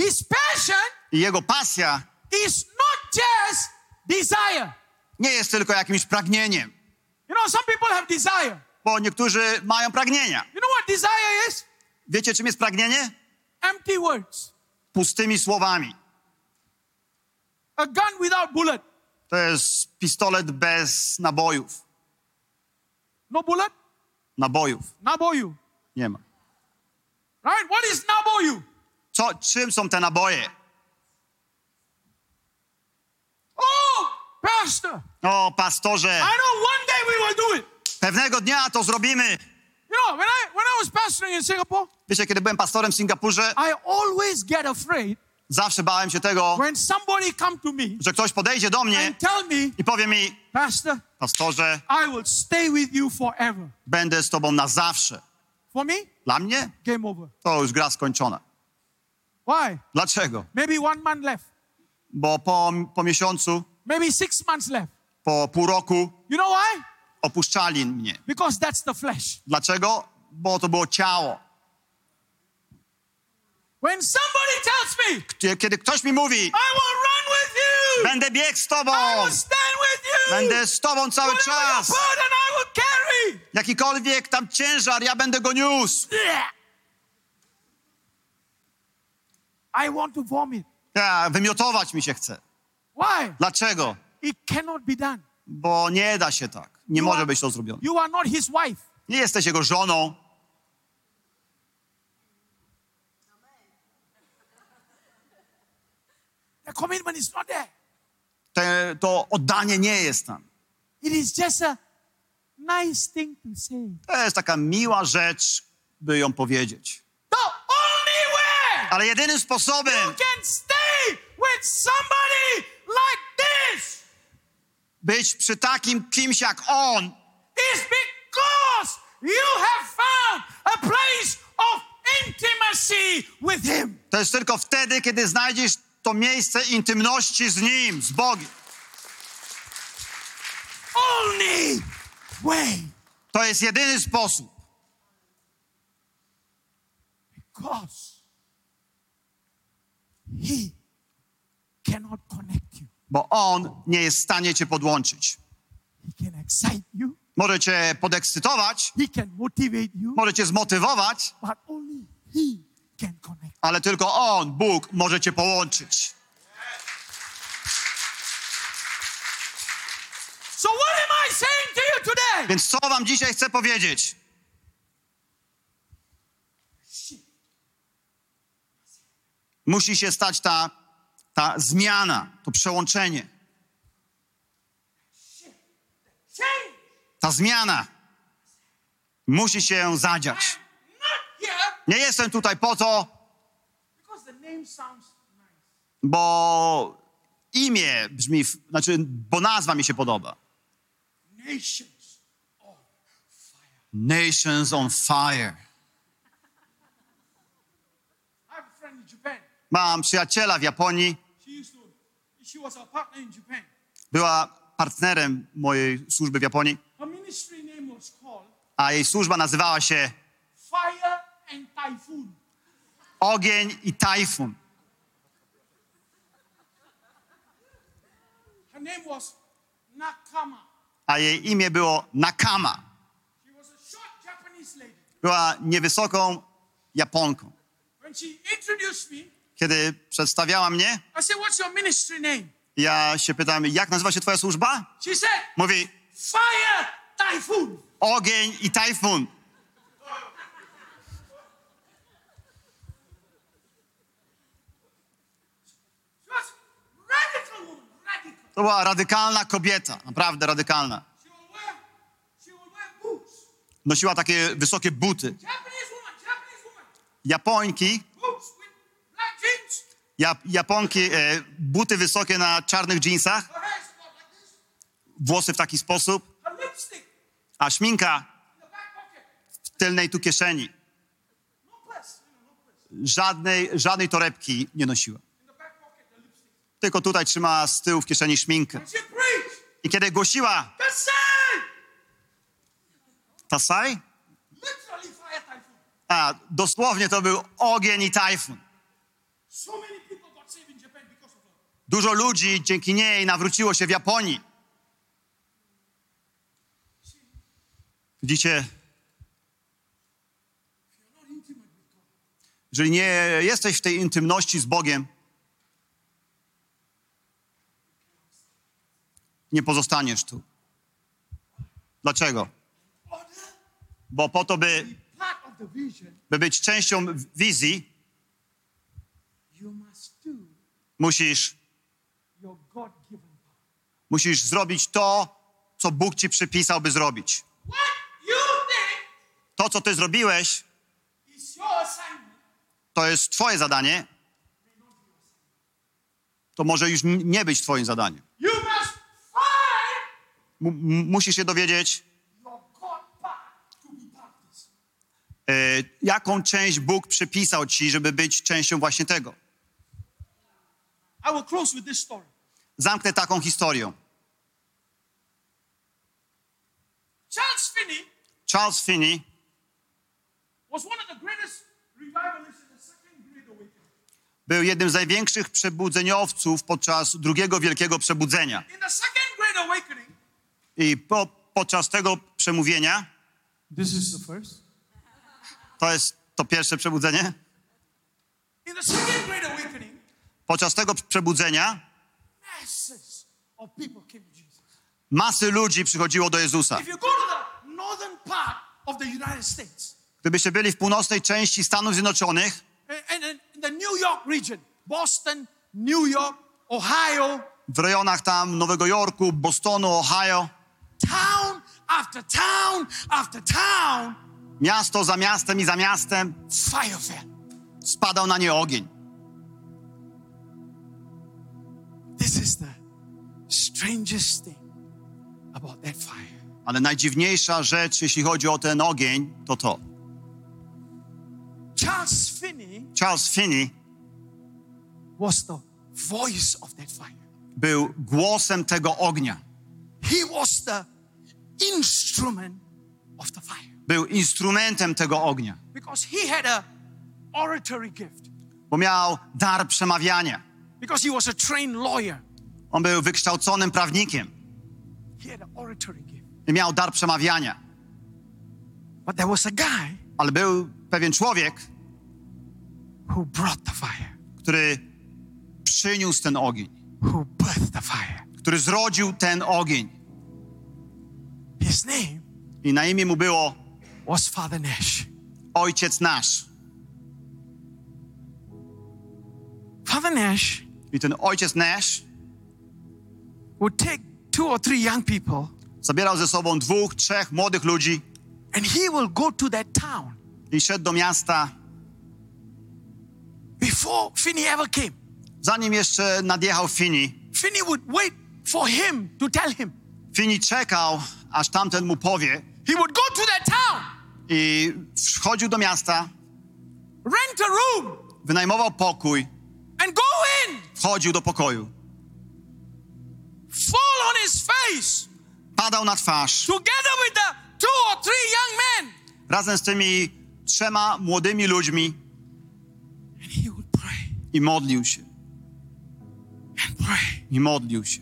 His passion I jego pasja is not just desire. nie jest tylko jakimś pragnieniem, You know, some people have desire. bo niektórzy mają pragnienia. You know what desire is? Wiecie, czym jest pragnienie? Empty words. Pustymi słowami. A gun without bullet. To jest pistolet bez nabojów. No bullet? Nabojów Naboyu. nie ma. Right? What is naboyu? Co, czym są te naboje? Oh, pastor. O, pastorze, I know one day we will do it. pewnego dnia to zrobimy. You know, when I when I was pastoring in Singapore, Wiecie, kiedy byłem pastorem w Singapurze, I always get afraid zawsze bałem się tego, when somebody come to me że ktoś podejdzie do mnie and tell me, i powie mi, Pastor, pastorze, I will stay with you forever. będę z tobą na zawsze. For me, Dla mnie game over. to już gra skończona. Why? Dlaczego? Maybe one month left. Bo po, po miesiącu, Maybe six months left. po pół roku You know why? Opuszczali mnie. Because that's the flesh. Dlaczego? Bo to było ciało. When somebody tells me, Kie- Kiedy ktoś mi mówi, I will run with you, będę biegł z tobą, I will stand with you, będę z tobą cały whatever czas, burden I will carry. jakikolwiek tam ciężar, ja będę go niósł. Yeah. I want to vomit. Ja, wymiotować mi się chce. Why? Dlaczego? It cannot be done. Bo nie da się tak. Nie może być to zrobione. You are not his wife. Nie jesteś jego żoną. The commitment is not there. Te, to oddanie nie jest tam. It is just a nice thing to say. To jest taka miła rzecz, by ją powiedzieć. The only way Ale jedynym sposobem, you can stay with somebody być przy takim kimś jak on, is because you have found a place of intimacy with him. to jest tylko wtedy, kiedy znajdziesz to miejsce intymności z nim, z Bogiem. Only way. To jest jedyny sposób. Because He cannot connect you. Bo On nie jest w stanie cię podłączyć. Może cię podekscytować, może cię zmotywować, ale tylko On, Bóg, może cię połączyć. So what am I saying to you today? Więc co wam dzisiaj chcę powiedzieć? Musi się stać ta, ta zmiana, to przełączenie. Ta zmiana musi się zadziać. Nie jestem tutaj po to, bo imię brzmi, znaczy, bo nazwa mi się podoba. Nations. On Fire. Mam przyjaciela w Japonii, była partnerem mojej służby w Japonii, a jej służba nazywała się Fire and Typhoon. Ogień i Tajfun. Her name was Nakama. A jej imię było Nakama. Była niewysoką Japonką. Kiedy przedstawiała mnie, I said, What's your ministry name? ja się pytałem, jak nazywa się twoja służba? She said, Mówi, Fire Typhoon. ogień i tajfun. She was radical woman, radical. To była radykalna kobieta, naprawdę radykalna. She would wear, she would wear boots. Nosiła takie wysokie buty. Japanese woman, Japanese woman. Japońki, Boots with black jeans. ja, Japonki, e, buty wysokie na czarnych jeansach, włosy w taki sposób, a pocket. w tylnej tu kieszeni. Żadnej, żadnej torebki nie nosiła. Tylko tutaj trzymała z tyłu w kieszeni preached. I kiedy głosiła. Tasai, a dosłownie to był ogień i tajfun. So many people got saved in Japan because of her. Dużo ludzi dzięki niej nawróciło się w Japonii. Widzicie, jeżeli nie jesteś w tej intymności z Bogiem, nie pozostaniesz tu. Dlaczego? Bo po to, by, by być częścią wizji, musisz. Musisz zrobić to, co Bóg ci przypisał, by zrobić. To, co ty zrobiłeś, to jest twoje zadanie, to może już nie być twoim zadaniem. M- musisz się dowiedzieć, e, jaką część Bóg przypisał ci, żeby być częścią właśnie tego. I will close with this story. Zamknę taką historią. Charles Finney Charles Finney was one of the greatest revivalists in the Second Great Awakening. był jednym z największych przebudzeniowców podczas drugiego wielkiego przebudzenia. In the Second Great Awakening, I po, podczas tego przemówienia, this is the first. to jest to pierwsze przebudzenie, In the Second Great Awakening, podczas tego przebudzenia masses of people came to Jesus. Masy ludzi przychodziło do Jezusa. Gdybyście byli w północnej części Stanów Zjednoczonych, Ohio, w rejonach tam Nowego Jorku, Bostonu, Ohio, town after town after town, miasto za miastem i za miastem fire spadał na nie ogień. Strangest thing about that fire. Ale najdziwniejsza rzecz, jeśli chodzi o ten ogień, to to. Charles Finney Charles Finney was the voice of that fire. był głosem tego ognia. He was the instrument of the fire. był instrumentem tego ognia, Because he had a oratory gift. bo miał dar przemawiania. Because he was a trained lawyer. On był wykształconym prawnikiem i miał dar przemawiania. Ale był pewien człowiek, który przyniósł ten ogień, który zrodził ten ogień. I na imię mu było Nash. Ojciec Nasz. Father Nash I ten Ojciec Nasz would take two or three young people zabierał ze sobą dwóch, trzech młodych ludzi and he will go to that town i szedł do miasta, before Finney ever came. zanim jeszcze nadjechał Fini. Finney would wait for him to tell him. Fini czekał, aż tamten mu powie. He would go to that town, i wchodził do miasta, rent a room, wynajmował pokój, and go in, wchodził do pokoju, fall on his face, padał na twarz. Together with the two or three young men, razem z tymi trzema młodymi ludźmi. And he would pray. I modlił się, and pray. i modlił się.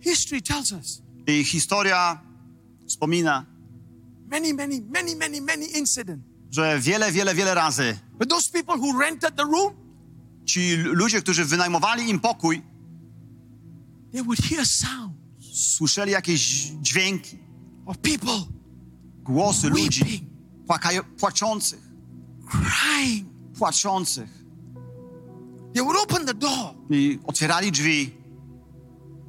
History tells us. I historia wspomina, many, many, many, many, many incidents. że wiele, wiele, wiele razy But those people who rented the room, ci ludzie, którzy wynajmowali im pokój, they would hear sound słyszeli jakieś dźwięki, of people głosy ludzi weeping, płakają, płaczących, crying. płaczących. They would open the door I otwierali drzwi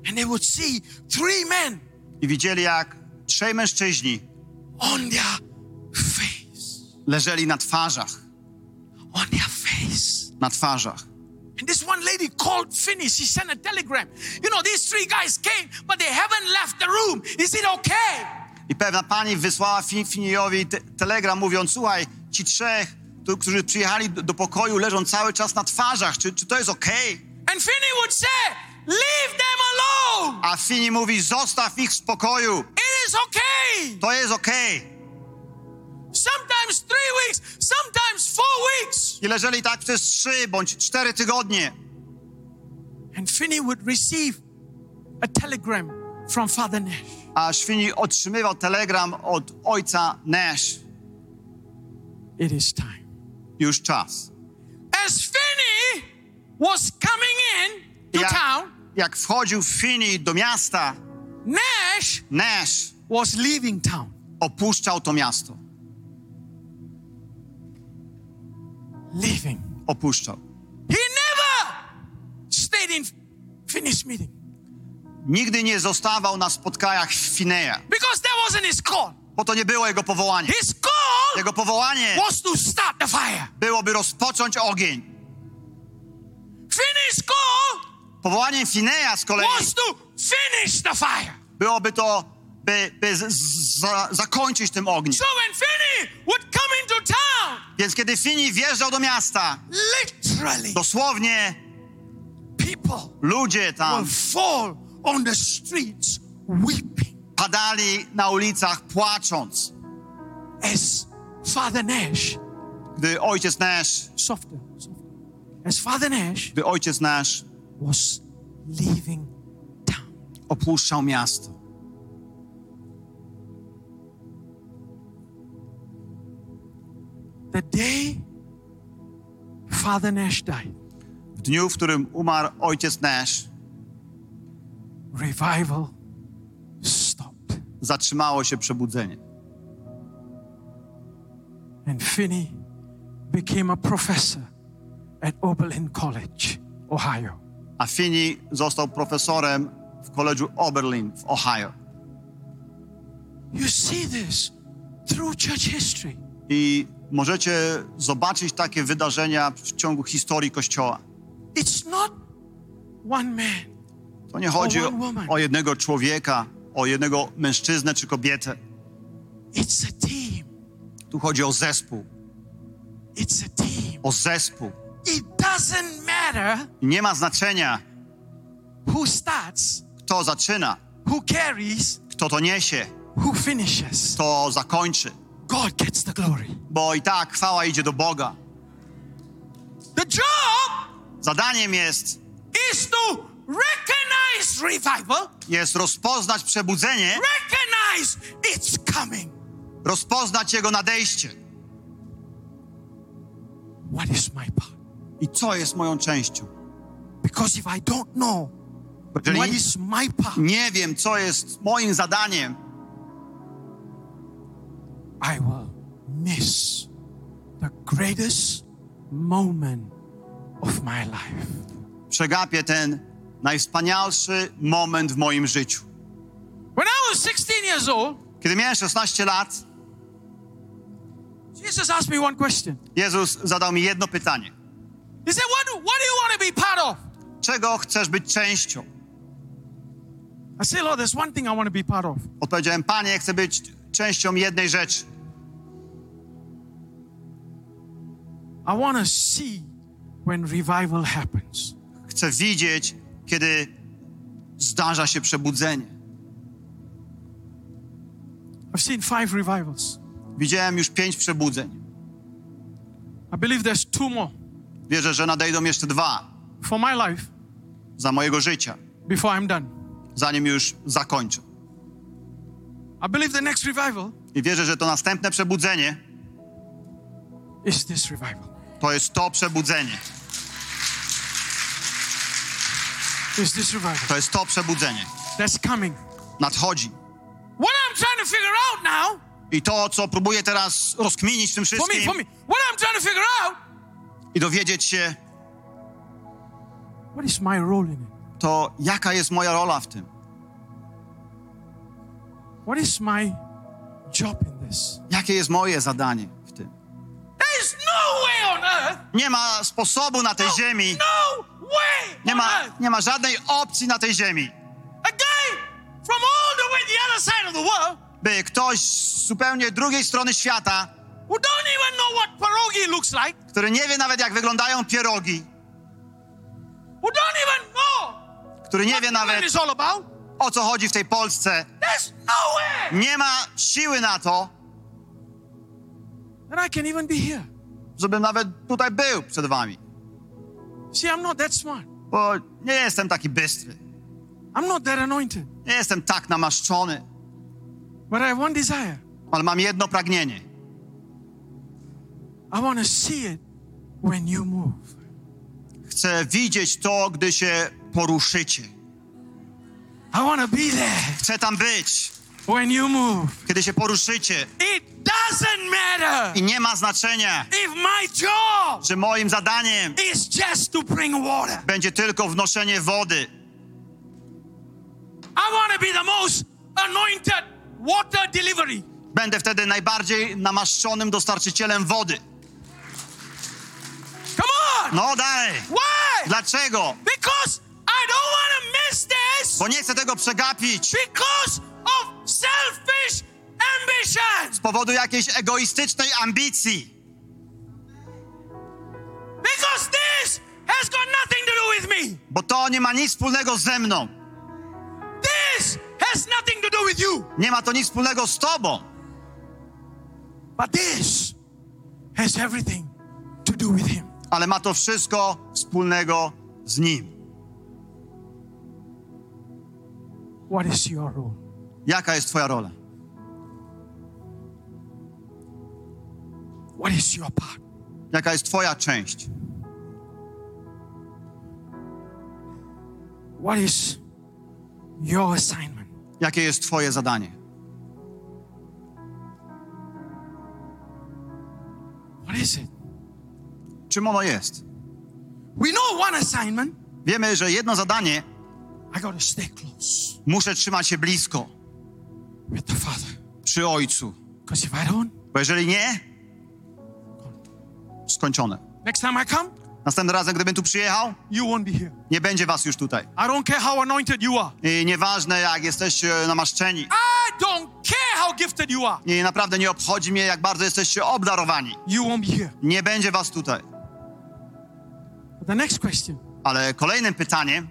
and they would see three men i widzieli, jak trzej mężczyźni on their face, leżeli na twarzach, on their face. na twarzach. And this one lady called Finney. She sent a telegram. You know, these three guys came, but they haven't left the room. Is it okay? I pewna pani wysłała Fi- Finiejowi te telegram, mówiąc, słuchaj, ci trzech, tu, którzy przyjechali do, do pokoju, leżą cały czas na twarzach, czy, czy to jest okej? And Finney would say, Leave them alone. A mówi, zostaw ich w spokoju, It is okay. to jest okej. Sometimes three weeks, sometimes four weeks. I leżeli tak przez trzy bądź cztery tygodnie. And Finney would receive a telegram from Father Nash. A Świni otrzymywał telegram od ojca Nash. It is time. Już czas. As Finney was coming in to Jak, town, jak wchodził Fini do miasta, Nash Nash was leaving town. opuszczał to miasto. Leaving. Opuszczał. He never stayed in Finney's meeting Nigdy nie zostawał na spotkaniach w Fineja, because that wasn't his call. bo to nie było jego powołanie. His call Jego powołanie was to start the fire. byłoby rozpocząć ogień. Finney's call Powołaniem Fineja z kolei was to finish the fire. byłoby to, by, by z, z, za, zakończyć tym ogniem. So when Finney would come into town, Więc kiedy Fini wjeżdżał do miasta, literally dosłownie people ludzie tam fall on the streets weeping padali na ulicach płacząc, as Father Nash, gdy ojciec nasz, softer, softer, as Father Nash gdy ojciec nasz was leaving town. opuszczał miasto. The day Father Nash died, W dniu, w którym umarł ojciec nasz, revival stopped. zatrzymało się przebudzenie. And Finney became a professor at Oberlin College, Ohio. A Fini został profesorem w koledżu Oberlin w Ohio. You see this through church history. I możecie zobaczyć takie wydarzenia w ciągu historii Kościoła. It's not one man, To nie chodzi O o, jednego człowieka, o jednego mężczyznę czy kobietę. it's a team. Tu chodzi o zespół, It's a team. o zespół. It doesn't matter nie ma znaczenia, who starts, kto zaczyna, who carries, kto to niesie, who finishes, to zakończy. God gets the glory. Bo i tak chwała idzie do Boga. The job Zadaniem jest, is to recognize revival, jest rozpoznać przebudzenie, recognize it's coming. rozpoznać jego nadejście. What is my part? I co jest moją częścią? Because if I don't know Jeżeli what is my part, nie wiem, co jest moim zadaniem, I will miss the greatest moment of my life. przegapię ten najwspanialszy moment w moim życiu. When I was 16 years old, Kiedy miałem 16 lat, Jesus asked me one question. Jezus zadał mi jedno pytanie. He said, What what do you want to be part of? Czego chcesz być częścią? I said, Lord, there's one thing I want to be part of. Odpowiedziałem, Panie, chcę być częścią jednej rzeczy. I want to see when revival happens. Chcę widzieć, kiedy zdarza się przebudzenie. I've seen five revivals. Widziałem już pięć przebudzeń. I believe there's two more Wierzę, że nadejdą jeszcze dwa for my life za mojego życia, before I'm done. zanim już zakończę. I believe the next revival I wierzę, że to następne przebudzenie is this revival. to jest to przebudzenie. Is this revival To jest to przebudzenie. that's coming. Nadchodzi. What I'm trying to figure out now, I to, co próbuję teraz rozkminić w tym for me, wszystkim for me, what I'm trying to figure out, i dowiedzieć się, what is my role in it? to jaka jest moja rola w tym. What is my job in this? Jakie jest moje zadanie w tym. There is no way on earth, Nie ma sposobu na tej ziemi, no way nie ma, nie ma żadnej opcji na tej ziemi, A guy from all the way the other side of the world by ktoś z zupełnie drugiej strony świata, who don't even know what pierogi looks like, który nie wie nawet jak wyglądają pierogi, who don't even know który nie wie nawet o co chodzi w tej Polsce, nie ma siły na to, that I can even be here. żebym nawet tutaj był przed wami. See, I'm not that smart. Bo nie jestem taki bystry, I'm not that anointed. nie jestem tak namaszczony, But I have one desire. ale mam jedno pragnienie. I want to see it when you move. Chcę widzieć to, gdy się poruszycie. I want to be there Chcę tam być, when you move. kiedy się poruszycie. It doesn't matter I nie ma znaczenia, if my job że moim zadaniem is just to bring water. będzie tylko wnoszenie wody. I want to be the most anointed water delivery. Będę wtedy najbardziej namaszczonym dostarczycielem wody. Come on! No dalej. Why? Dlaczego? Because I don't want to miss this Bo nie chcę tego przegapić because of selfish ambitions. z powodu jakiejś egoistycznej ambicji. Because this has got nothing to do with me. Bo to nie ma nic wspólnego ze mną. This has nothing to do with you. Nie ma to nic wspólnego z tobą. But this has everything to do with him. Ale ma to wszystko wspólnego z nim. What is your role? Jaka jest twoja rola? What is your part? Jaka jest twoja część? What is your assignment? Jakie jest twoje zadanie? What is it? Czym ono jest? We know one assignment. Wiemy, że jedno zadanie muszę trzymać się blisko przy Ojcu. Bo jeżeli nie, skończone. next time I come, Następnym razem, gdybym tu przyjechał, nie będzie was już tutaj. I don't care how anointed you are. I nieważne, jak jesteście namaszczeni. I don't care how gifted you are. I naprawdę nie obchodzi mnie, jak bardzo jesteście obdarowani. You won't be here. Nie będzie was tutaj. The next question Ale kolejnym pytaniem,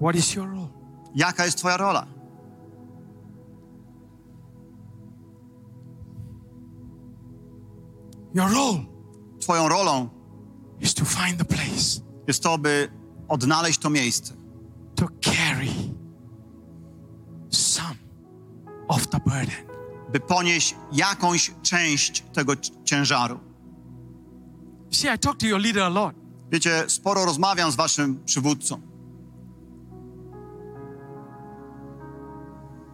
What is your role? Jaka jest Twoja rola? Your role Twoją rolą is to find the place. jest to, by odnaleźć to miejsce. To carry some of the burden. By ponieść jakąś część tego ciężaru. See, I talk to your leader a lot. Wiecie, sporo rozmawiam z waszym przywódcą.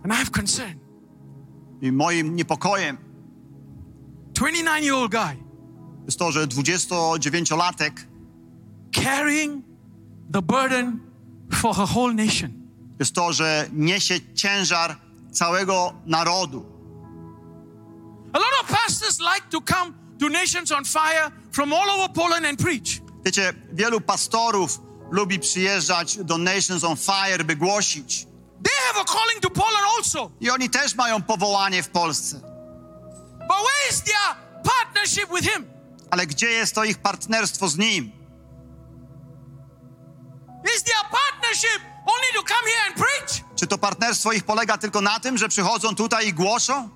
And I have concern. i moim niepokojem 29 year old guy jest to, że 29-latek carrying the burden for a whole nation. jest to, że niesie ciężar całego narodu. A lot of pastors like to come to Nations on Fire from all over Poland and preach. Wiecie, wielu pastorów lubi przyjeżdżać do Nations on Fire, by głosić. Have a calling to Poland also. I oni też mają powołanie w Polsce. But where is their partnership with Him? Ale gdzie jest to ich partnerstwo z Nim? Is their partnership only to come here and preach? Czy to partnerstwo ich polega tylko na tym, że przychodzą tutaj i głoszą?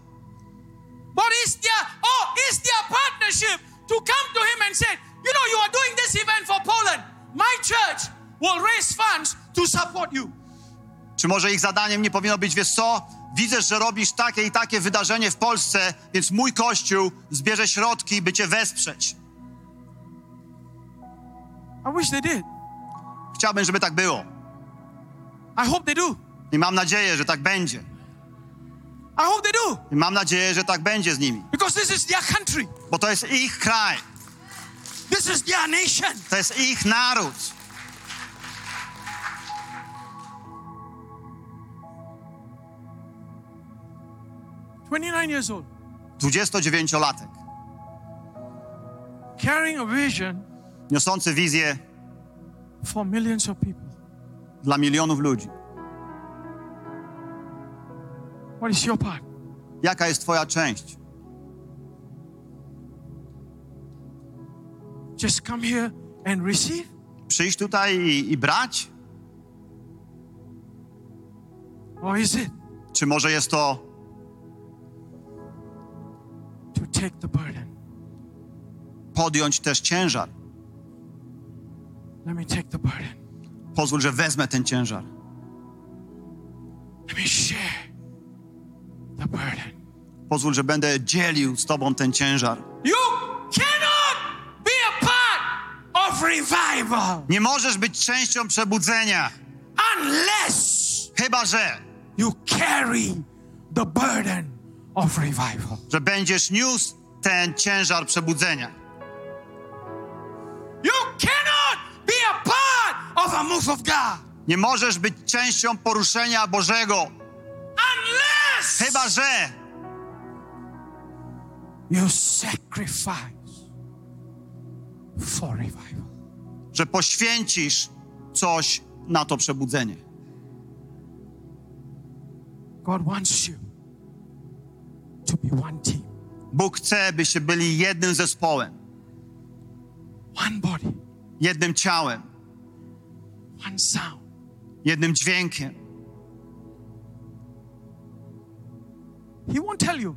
But is their oh is their partnership to come to him and say, you know, you are doing this event for Poland. My church will raise funds to support you. Czy może ich zadaniem nie powinno być, wiesz co? Widzę, że robisz takie i takie wydarzenie w Polsce, więc mój kościół zbierze środki, by cię wesprzeć. I wish they did. Chciałbym, żeby tak było. I hope they do. I mam nadzieję, że tak będzie. I hope they do. I mam nadzieję, że tak będzie z nimi. Because this is their country. Bo to jest ich kraj, This is their nation. to jest ich naród. Twenty-nine years old. 29-latek, Carrying a vision niosący wizję for millions of people. dla milionów ludzi. What is your part? Jaka jest Twoja część? Just come here and receive? Przyjść tutaj i, i brać? Or is it Czy może jest to podjąć też ciężar? Let me take the burden. Pozwól, że wezmę ten ciężar. Let me share the burden. Pozwól, że będę dzielił z Tobą ten ciężar. You cannot be a part of revival Nie możesz być częścią przebudzenia, unless chyba że, you carry the burden of revival. że będziesz niósł ten ciężar przebudzenia. You cannot be a part of a move of God Nie możesz być częścią poruszenia Bożego, unless chyba że you sacrifice for revival. że poświęcisz coś na to przebudzenie. God wants you to be one team, Bóg chce, byście byli jednym zespołem, one body, jednym ciałem, one sound. jednym dźwiękiem. He won't tell you.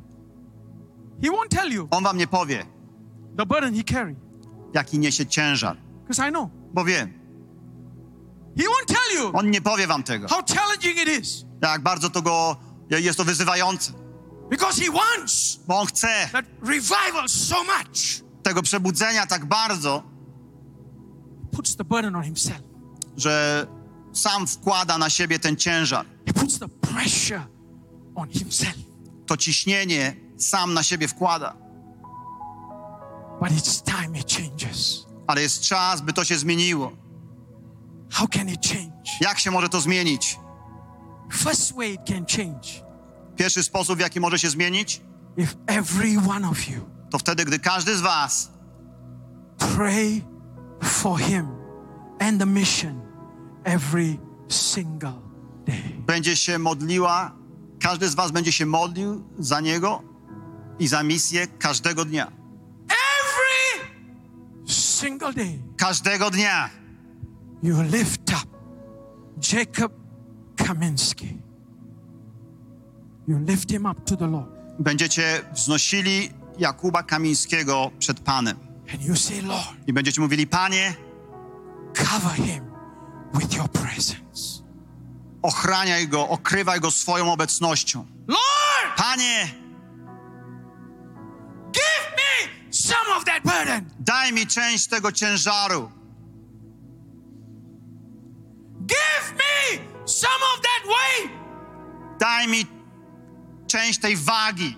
He won't tell you On wam nie powie, the burden he carried. jaki niesie ciężar, Because I know. bo wiem. He won't tell you On nie powie wam tego, how challenging it is. jak bardzo to go, jest to wyzywające, Because he wants bo on chce that revival so much. tego przebudzenia tak bardzo, Puts the burden on himself. że sam wkłada na siebie ten ciężar. He puts the pressure on himself. To ciśnienie sam na siebie wkłada. But it's time it changes. Ale jest czas, by to się zmieniło. How can it change? Jak się może to zmienić? First way it can change Pierwszy sposób, w jaki może się zmienić, if every one of you to wtedy, gdy każdy z Was pray for him and the mission every single day. będzie się modliła, każdy z Was będzie się modlił za Niego i za misję każdego dnia. Every single day, Każdego dnia you lift up Jacob Kaminsky. You lift him up to the Lord. będziecie wznosili Jakuba Kamińskiego przed Panem. And you say, Lord, I będziecie mówili, Panie, cover him with your presence. ochraniaj go, okrywaj go swoją obecnością. Lord, Panie, give me some of that burden. daj mi część tego ciężaru. Give me some of that weight. Daj mi część tej wagi.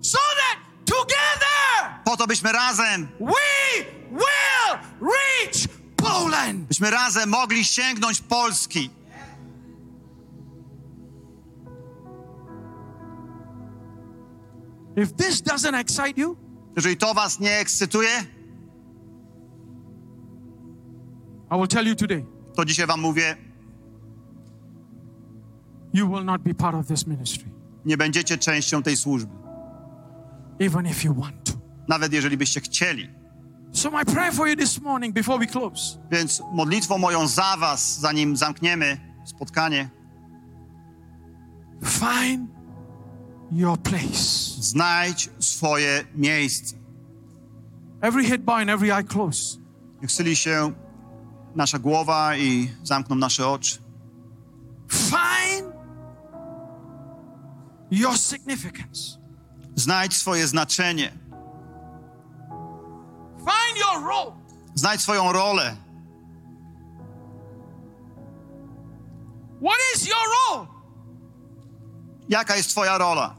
so that together Po to, byśmy razem, we will reach Poland. byśmy razem mogli sięgnąć Polski. If this doesn't excite you, Jeżeli to was nie ekscytuje, I will tell you today, to dzisiaj wam mówię, you will not be part of this ministry, nie będziecie częścią tej służby. even if you want to. Nawet jeżeli byście chcieli. So, my prayer for you this morning before we close Więc modlitwą moją za was, zanim zamkniemy spotkanie, find your place. znajdź swoje miejsce. Every head bowed and every eye closed. Niech się nasza głowa i zamkną nasze oczy. Find your significance. Znajdź swoje znaczenie. Find your role. Znajdź swoją rolę. What is your role? Jaka jest twoja rola?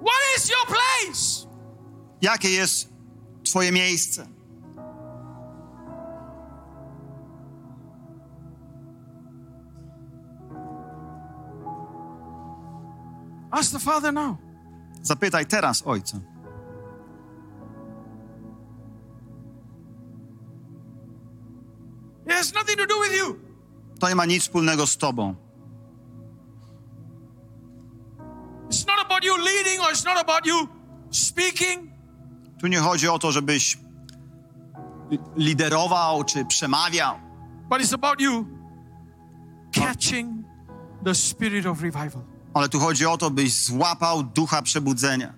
What is your place? Jakie jest twoje miejsce? Ask the Father now. Zapytaj teraz Ojca. It has nothing to do with you. To nie ma nic wspólnego z tobą. It's not about you leading or it's not about you speaking. Tu nie chodzi o to, żebyś li- liderował czy przemawiał, But it's about you catching the spirit of revival. Ale tu chodzi o to, byś złapał ducha przebudzenia.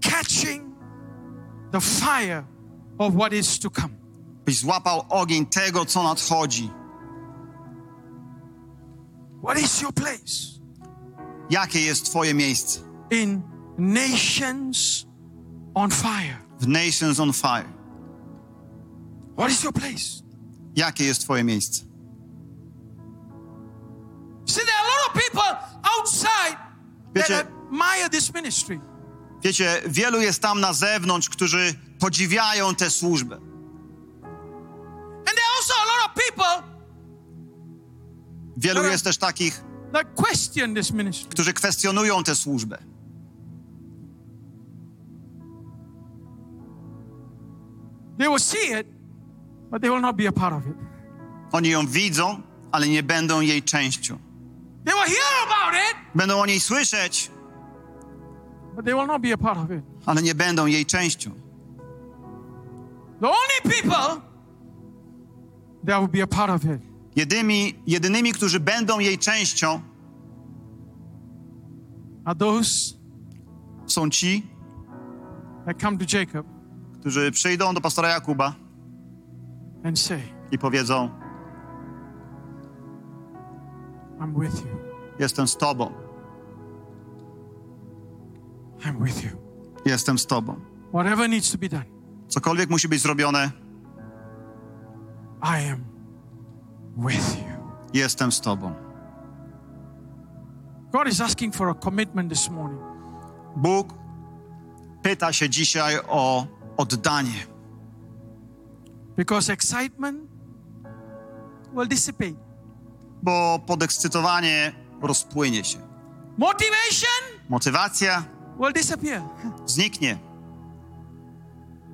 Catching the fire of what is to come. Byś złapał ogień tego, co nadchodzi. What is your place? Jakie jest twoje miejsce? In nations on fire. W Nations on Fire. What is your place? Jakie jest twoje miejsce? Are people outside that Wiecie- admire this ministry. Wiecie, wielu jest tam na zewnątrz, którzy podziwiają tę służbę. And there are also a lot of people Wielu jest też takich, that question this ministry. którzy kwestionują tę służbę. They will see it, but they will not be a part of it. Oni ją widzą, ale nie będą jej częścią. They will hear about it, Będą o niej słyszeć, but they will not be a part of it. ale nie będą jej częścią. The only people that will be a part of it Jedymi, jedynymi, którzy będą jej częścią, are those są ci, that come to Jacob którzy przyjdą do pastora Jakuba and say, i powiedzą: I'm with you. Jestem z Tobą, I'm with you. jestem z Tobą. Whatever needs to be done, Cokolwiek musi być zrobione, I am with you. jestem z Tobą. God is asking for a commitment this morning. Bóg pyta się dzisiaj o oddanie, Because excitement will dissipate. bo podekscytowanie rozpłynie się. Motivation Motywacja will disappear. zniknie,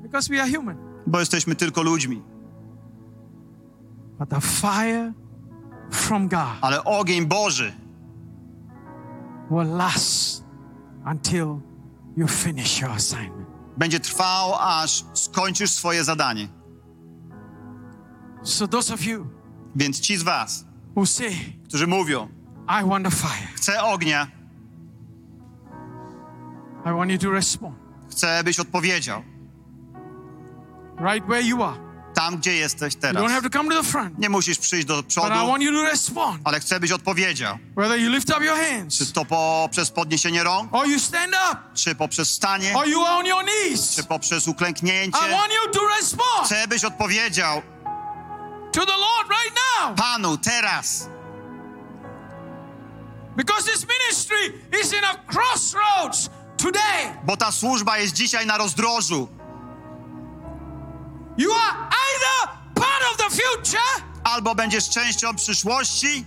Because we are human. bo jesteśmy tylko ludźmi. But the fire from God Ale ogień Boży will last until you finish your assignment. będzie trwał, aż skończysz swoje zadanie. So, those of you Więc ci z Was, who say, którzy mówią, I want the fire, chcę ognia, I want you to respond Chcę, byś odpowiedział. right where you are. Tam, gdzie jesteś You don't teraz. have to come to the front, Nie musisz przyjść do but I przodu, want you to respond. ale chcę, byś odpowiedział. Whether you lift up your Czy hands, to poprzez podniesienie rąk, or you stand up, czy poprzez stanie, or you are on your knees. czy poprzez I uklęknięcie. want you to respond Chcę, byś odpowiedział to the Lord right now. Panu teraz. Because this ministry is in a crossroads today. Bo ta służba jest dzisiaj na rozdrożu. You are either part of the future Albo będziesz częścią przyszłości,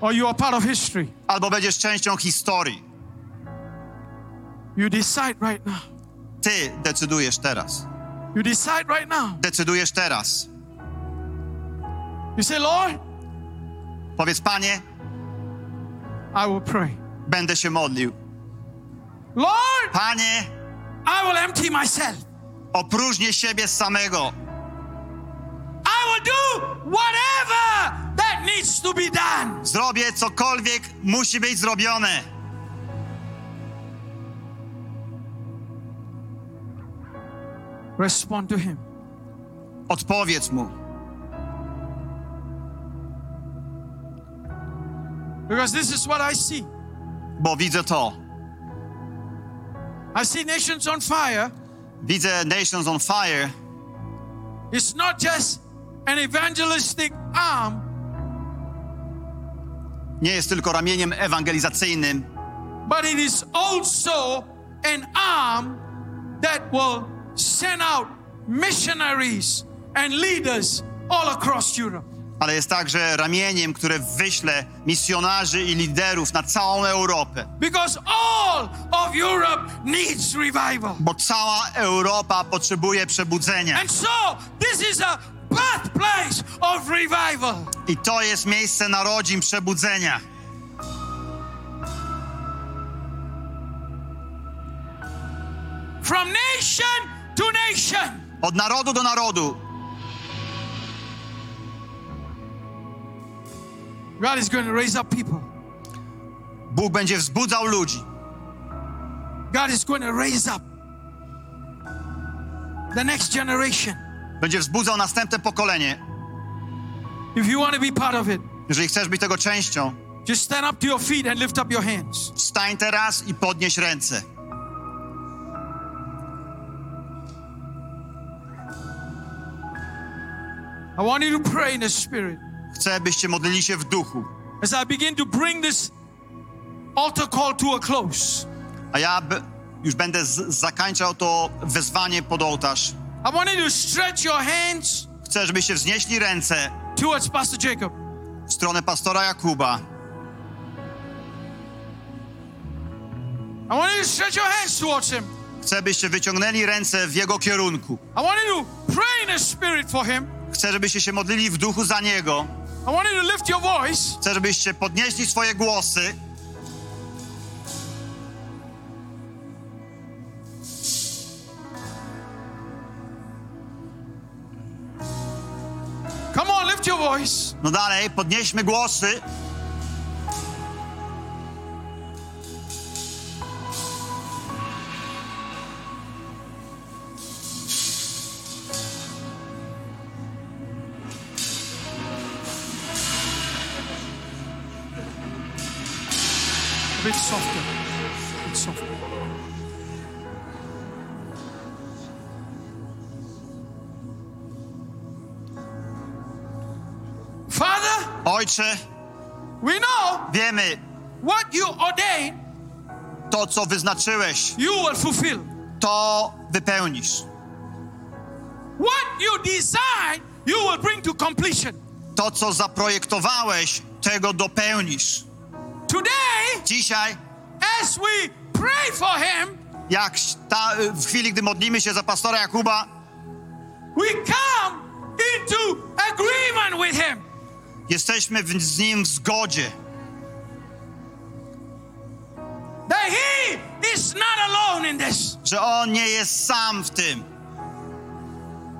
or you are part of history. albo będziesz częścią historii. You decide right now. Ty decydujesz teraz. You decide right now. Decydujesz teraz. You say, Lord, Powiedz, Panie, I will pray. będę się modlił. Lord, Panie, I will empty myself. opróżnię siebie samego. I will do whatever that needs to be done. Zrobię cokolwiek musi być zrobione. Respond to Him. Odpowiedz mu. Because this is what I see. Bo widzę to. I see nations on fire. Widzę Nations on Fire. It's not just an evangelistic arm, Nie jest tylko ramieniem ewangelizacyjnym, but it is also an arm that will send out missionaries and leaders all across Europe. Ale jest także ramieniem, które wyśle misjonarzy i liderów na całą Europę. Because all of Europe needs revival. Bo cała Europa potrzebuje przebudzenia. And so, this is a birthplace of revival. I to jest miejsce narodzin przebudzenia. From nation to nation. Od narodu do narodu. God is going to raise up people. Bóg będzie wzbudzał ludzi. God is going to raise up the next generation. Będzie wzbudzał następne pokolenie. If you want to be part of it, Jeżeli chcesz być tego częścią, just stand up to your feet and lift up your hands. wstań teraz i podnieś ręce. I want you to pray in the Spirit. Chcę, byście modlili się w duchu. As I begin to bring this altar call to a close, A ja już będę zakańczał to wezwanie pod ołtarz. I want you to stretch your hands Chcę, żebyście wznieśli ręce towards Pastor Jacob. w stronę pastora Jakuba. I want you to stretch your hands towards him. Chcę, byście wyciągnęli ręce w jego kierunku. I want you to pray in the Spirit for him. Chcę, żebyście się modlili w duchu za niego. I want you to lift your voice. Chcę, żebyście podnieśli swoje głosy. Come on, lift your voice. No dalej, podnieśmy głosy. Bit softer. A bit softer. Father, Ojcze, we know wiemy, what you ordain, to co wyznaczyłeś, you will fulfill. to wypełnisz. What you design, you will bring to completion. To, co zaprojektowałeś, tego dopełnisz. Today, Dzisiaj, as we pray for him, jak ta, w chwili, gdy modlimy się za pastora Jakuba, we come into agreement with him. jesteśmy w, z nim w zgodzie, that he is not alone in this. że on nie jest sam w tym.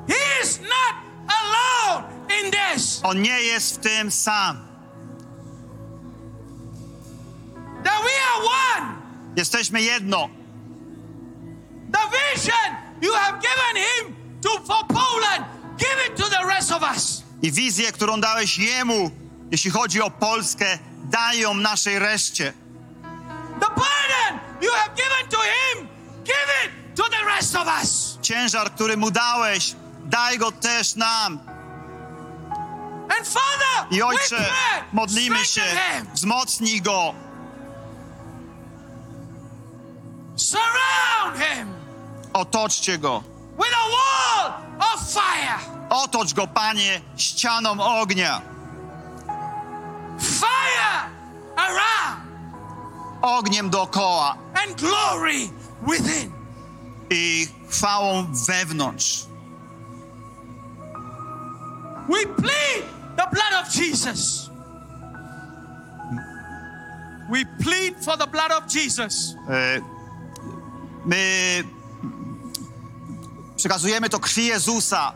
He is not alone in this. On nie jest w tym sam. That we are one. Jesteśmy jedno. The vision you have given him to for Poland, give it to the rest of us. I wizję, którą dałeś Jemu, jeśli chodzi o Polskę, daj ją naszej reszcie. The burden you have given to him, give it to the rest of us. Ciężar, który Mu dałeś, daj go też nam. And Father, I we Ojcze, pray, modlimy się, wzmocnij go, surround him otoczcie go. with a wall of fire. Otocz go, Panie, ścianą ognia. Fire around Ogniem dookoła and glory within. i chwałą wewnątrz. We plead the blood of Jesus. We plead for the blood of Jesus. E, My przekazujemy to krwi Jezusa.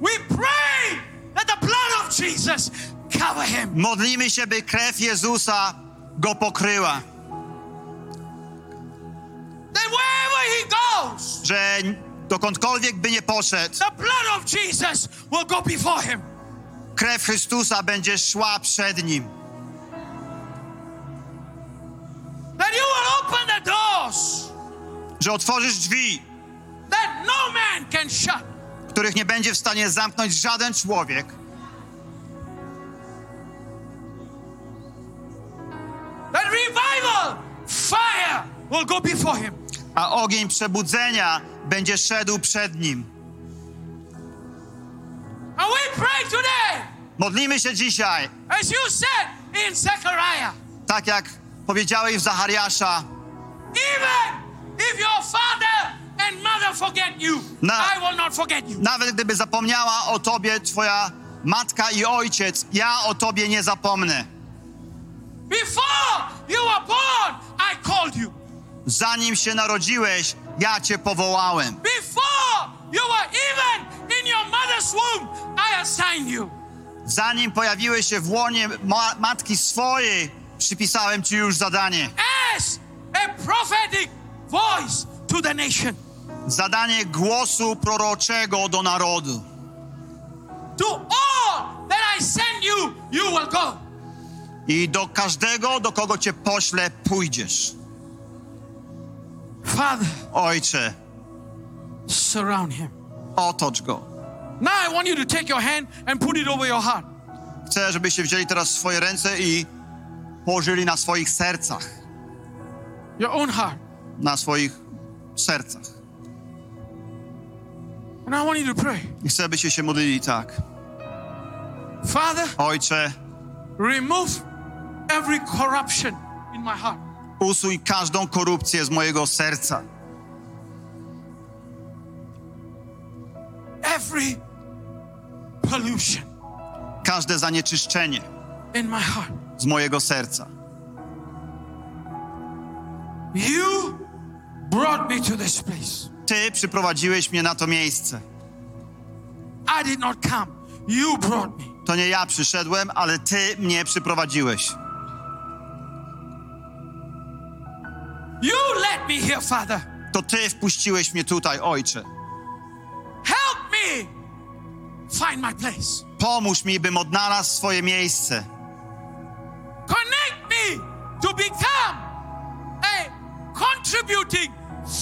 We pray that the blood of Jesus cover him. Modlimy się, by krew Jezusa go pokryła. That wherever he goes, Że dokądkolwiek by nie poszedł, the blood of Jesus will go before him. krew Chrystusa będzie szła przed nim. That you will open the doors Że otworzysz drzwi, that no man can shut. których nie będzie w stanie zamknąć żaden człowiek. That revival fire will go before him. a ogień przebudzenia będzie szedł przed nim. And we pray today, Modlimy się dzisiaj, as you said in Zechariah, tak jak powiedziałeś w Zachariasza, even if your father and mother forget you, Na- I will not forget you. nawet gdyby zapomniała o tobie twoja matka i ojciec, ja o tobie nie zapomnę. Before you were born, I called you. Zanim się narodziłeś, ja cię powołałem. Before you were even in your mother's womb, I assigned you. Zanim pojawiłeś się w łonie ma- matki swojej, przypisałem ci już zadanie. as a prophetic voice to the nation. Zadanie głosu proroczego do narodu. To all that I send you, you will go. I do każdego, do kogo cię poślę, pójdziesz. Father, Ojcze, surround him. otocz go. Now I want you to take your hand and put it over your heart. Chcę, żebyście wzięli teraz swoje ręce i położyli na swoich sercach. Your own heart. Na swoich sercach. And I want you to pray. I chcę, byście się modlili tak. Father, Ojcze, remove every corruption in my heart. usuń każdą korupcję z mojego serca. Every pollution Każde zanieczyszczenie in my heart. z mojego serca. You brought me to this place. Ty przyprowadziłeś mnie na to miejsce. I did not come. You brought me. To nie ja przyszedłem, ale Ty mnie przyprowadziłeś. You led me here, Father. To Ty wpuściłeś mnie tutaj, Ojcze. Help me find my place. Pomóż mi, bym odnalazł swoje miejsce. Connect me to become contributing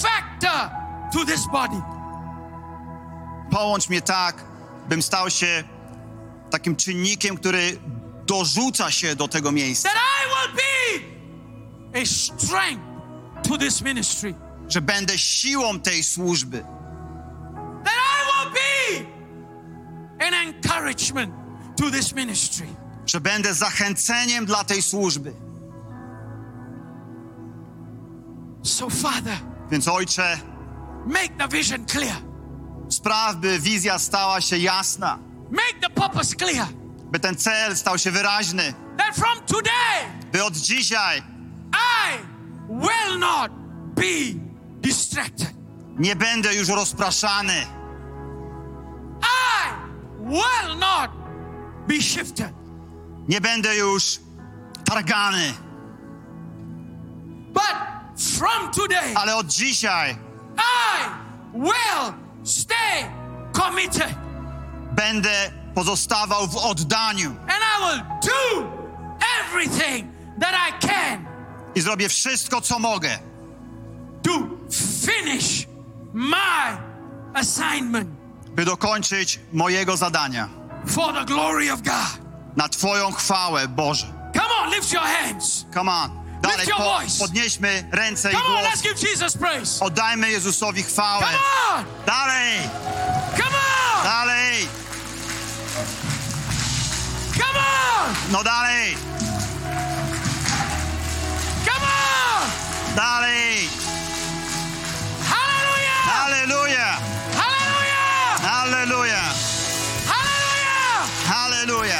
factor to this body. Połącz mnie tak, bym stał się takim czynnikiem, który dorzuca się do tego miejsca. That I will be a strength to this ministry. Że będę siłą tej służby. That I will be an encouragement to this ministry. Że będę zachęceniem dla tej służby. So, Father, Więc Ojcze, make the vision clear. spraw, by wizja stała się jasna. Make the purpose clear. By ten cel stał się wyraźny. That from today, By od dzisiaj I will not be distracted. nie będę już rozpraszany. I will not be shifted. Nie będę już targany. But from today, Ale od dzisiaj I will stay committed będę pozostawał w oddaniu and I will do everything that I can i zrobię wszystko, co mogę, to finish my assignment by dokończyć mojego zadania for the glory of God. na Twoją chwałę, Boże. Come on, lift your hands. Come on. Dalej, Lift your po, voice. podnieśmy ręce i Come on, głos. let's give Jesus praise. Oddajmy Jezusowi chwałę. Come on, Dalej, come on, dalej, come on, no dalej, come on. dalej. Hallelujah, Halleluja, hallelujah, halleluja, hallelujah, halleluja,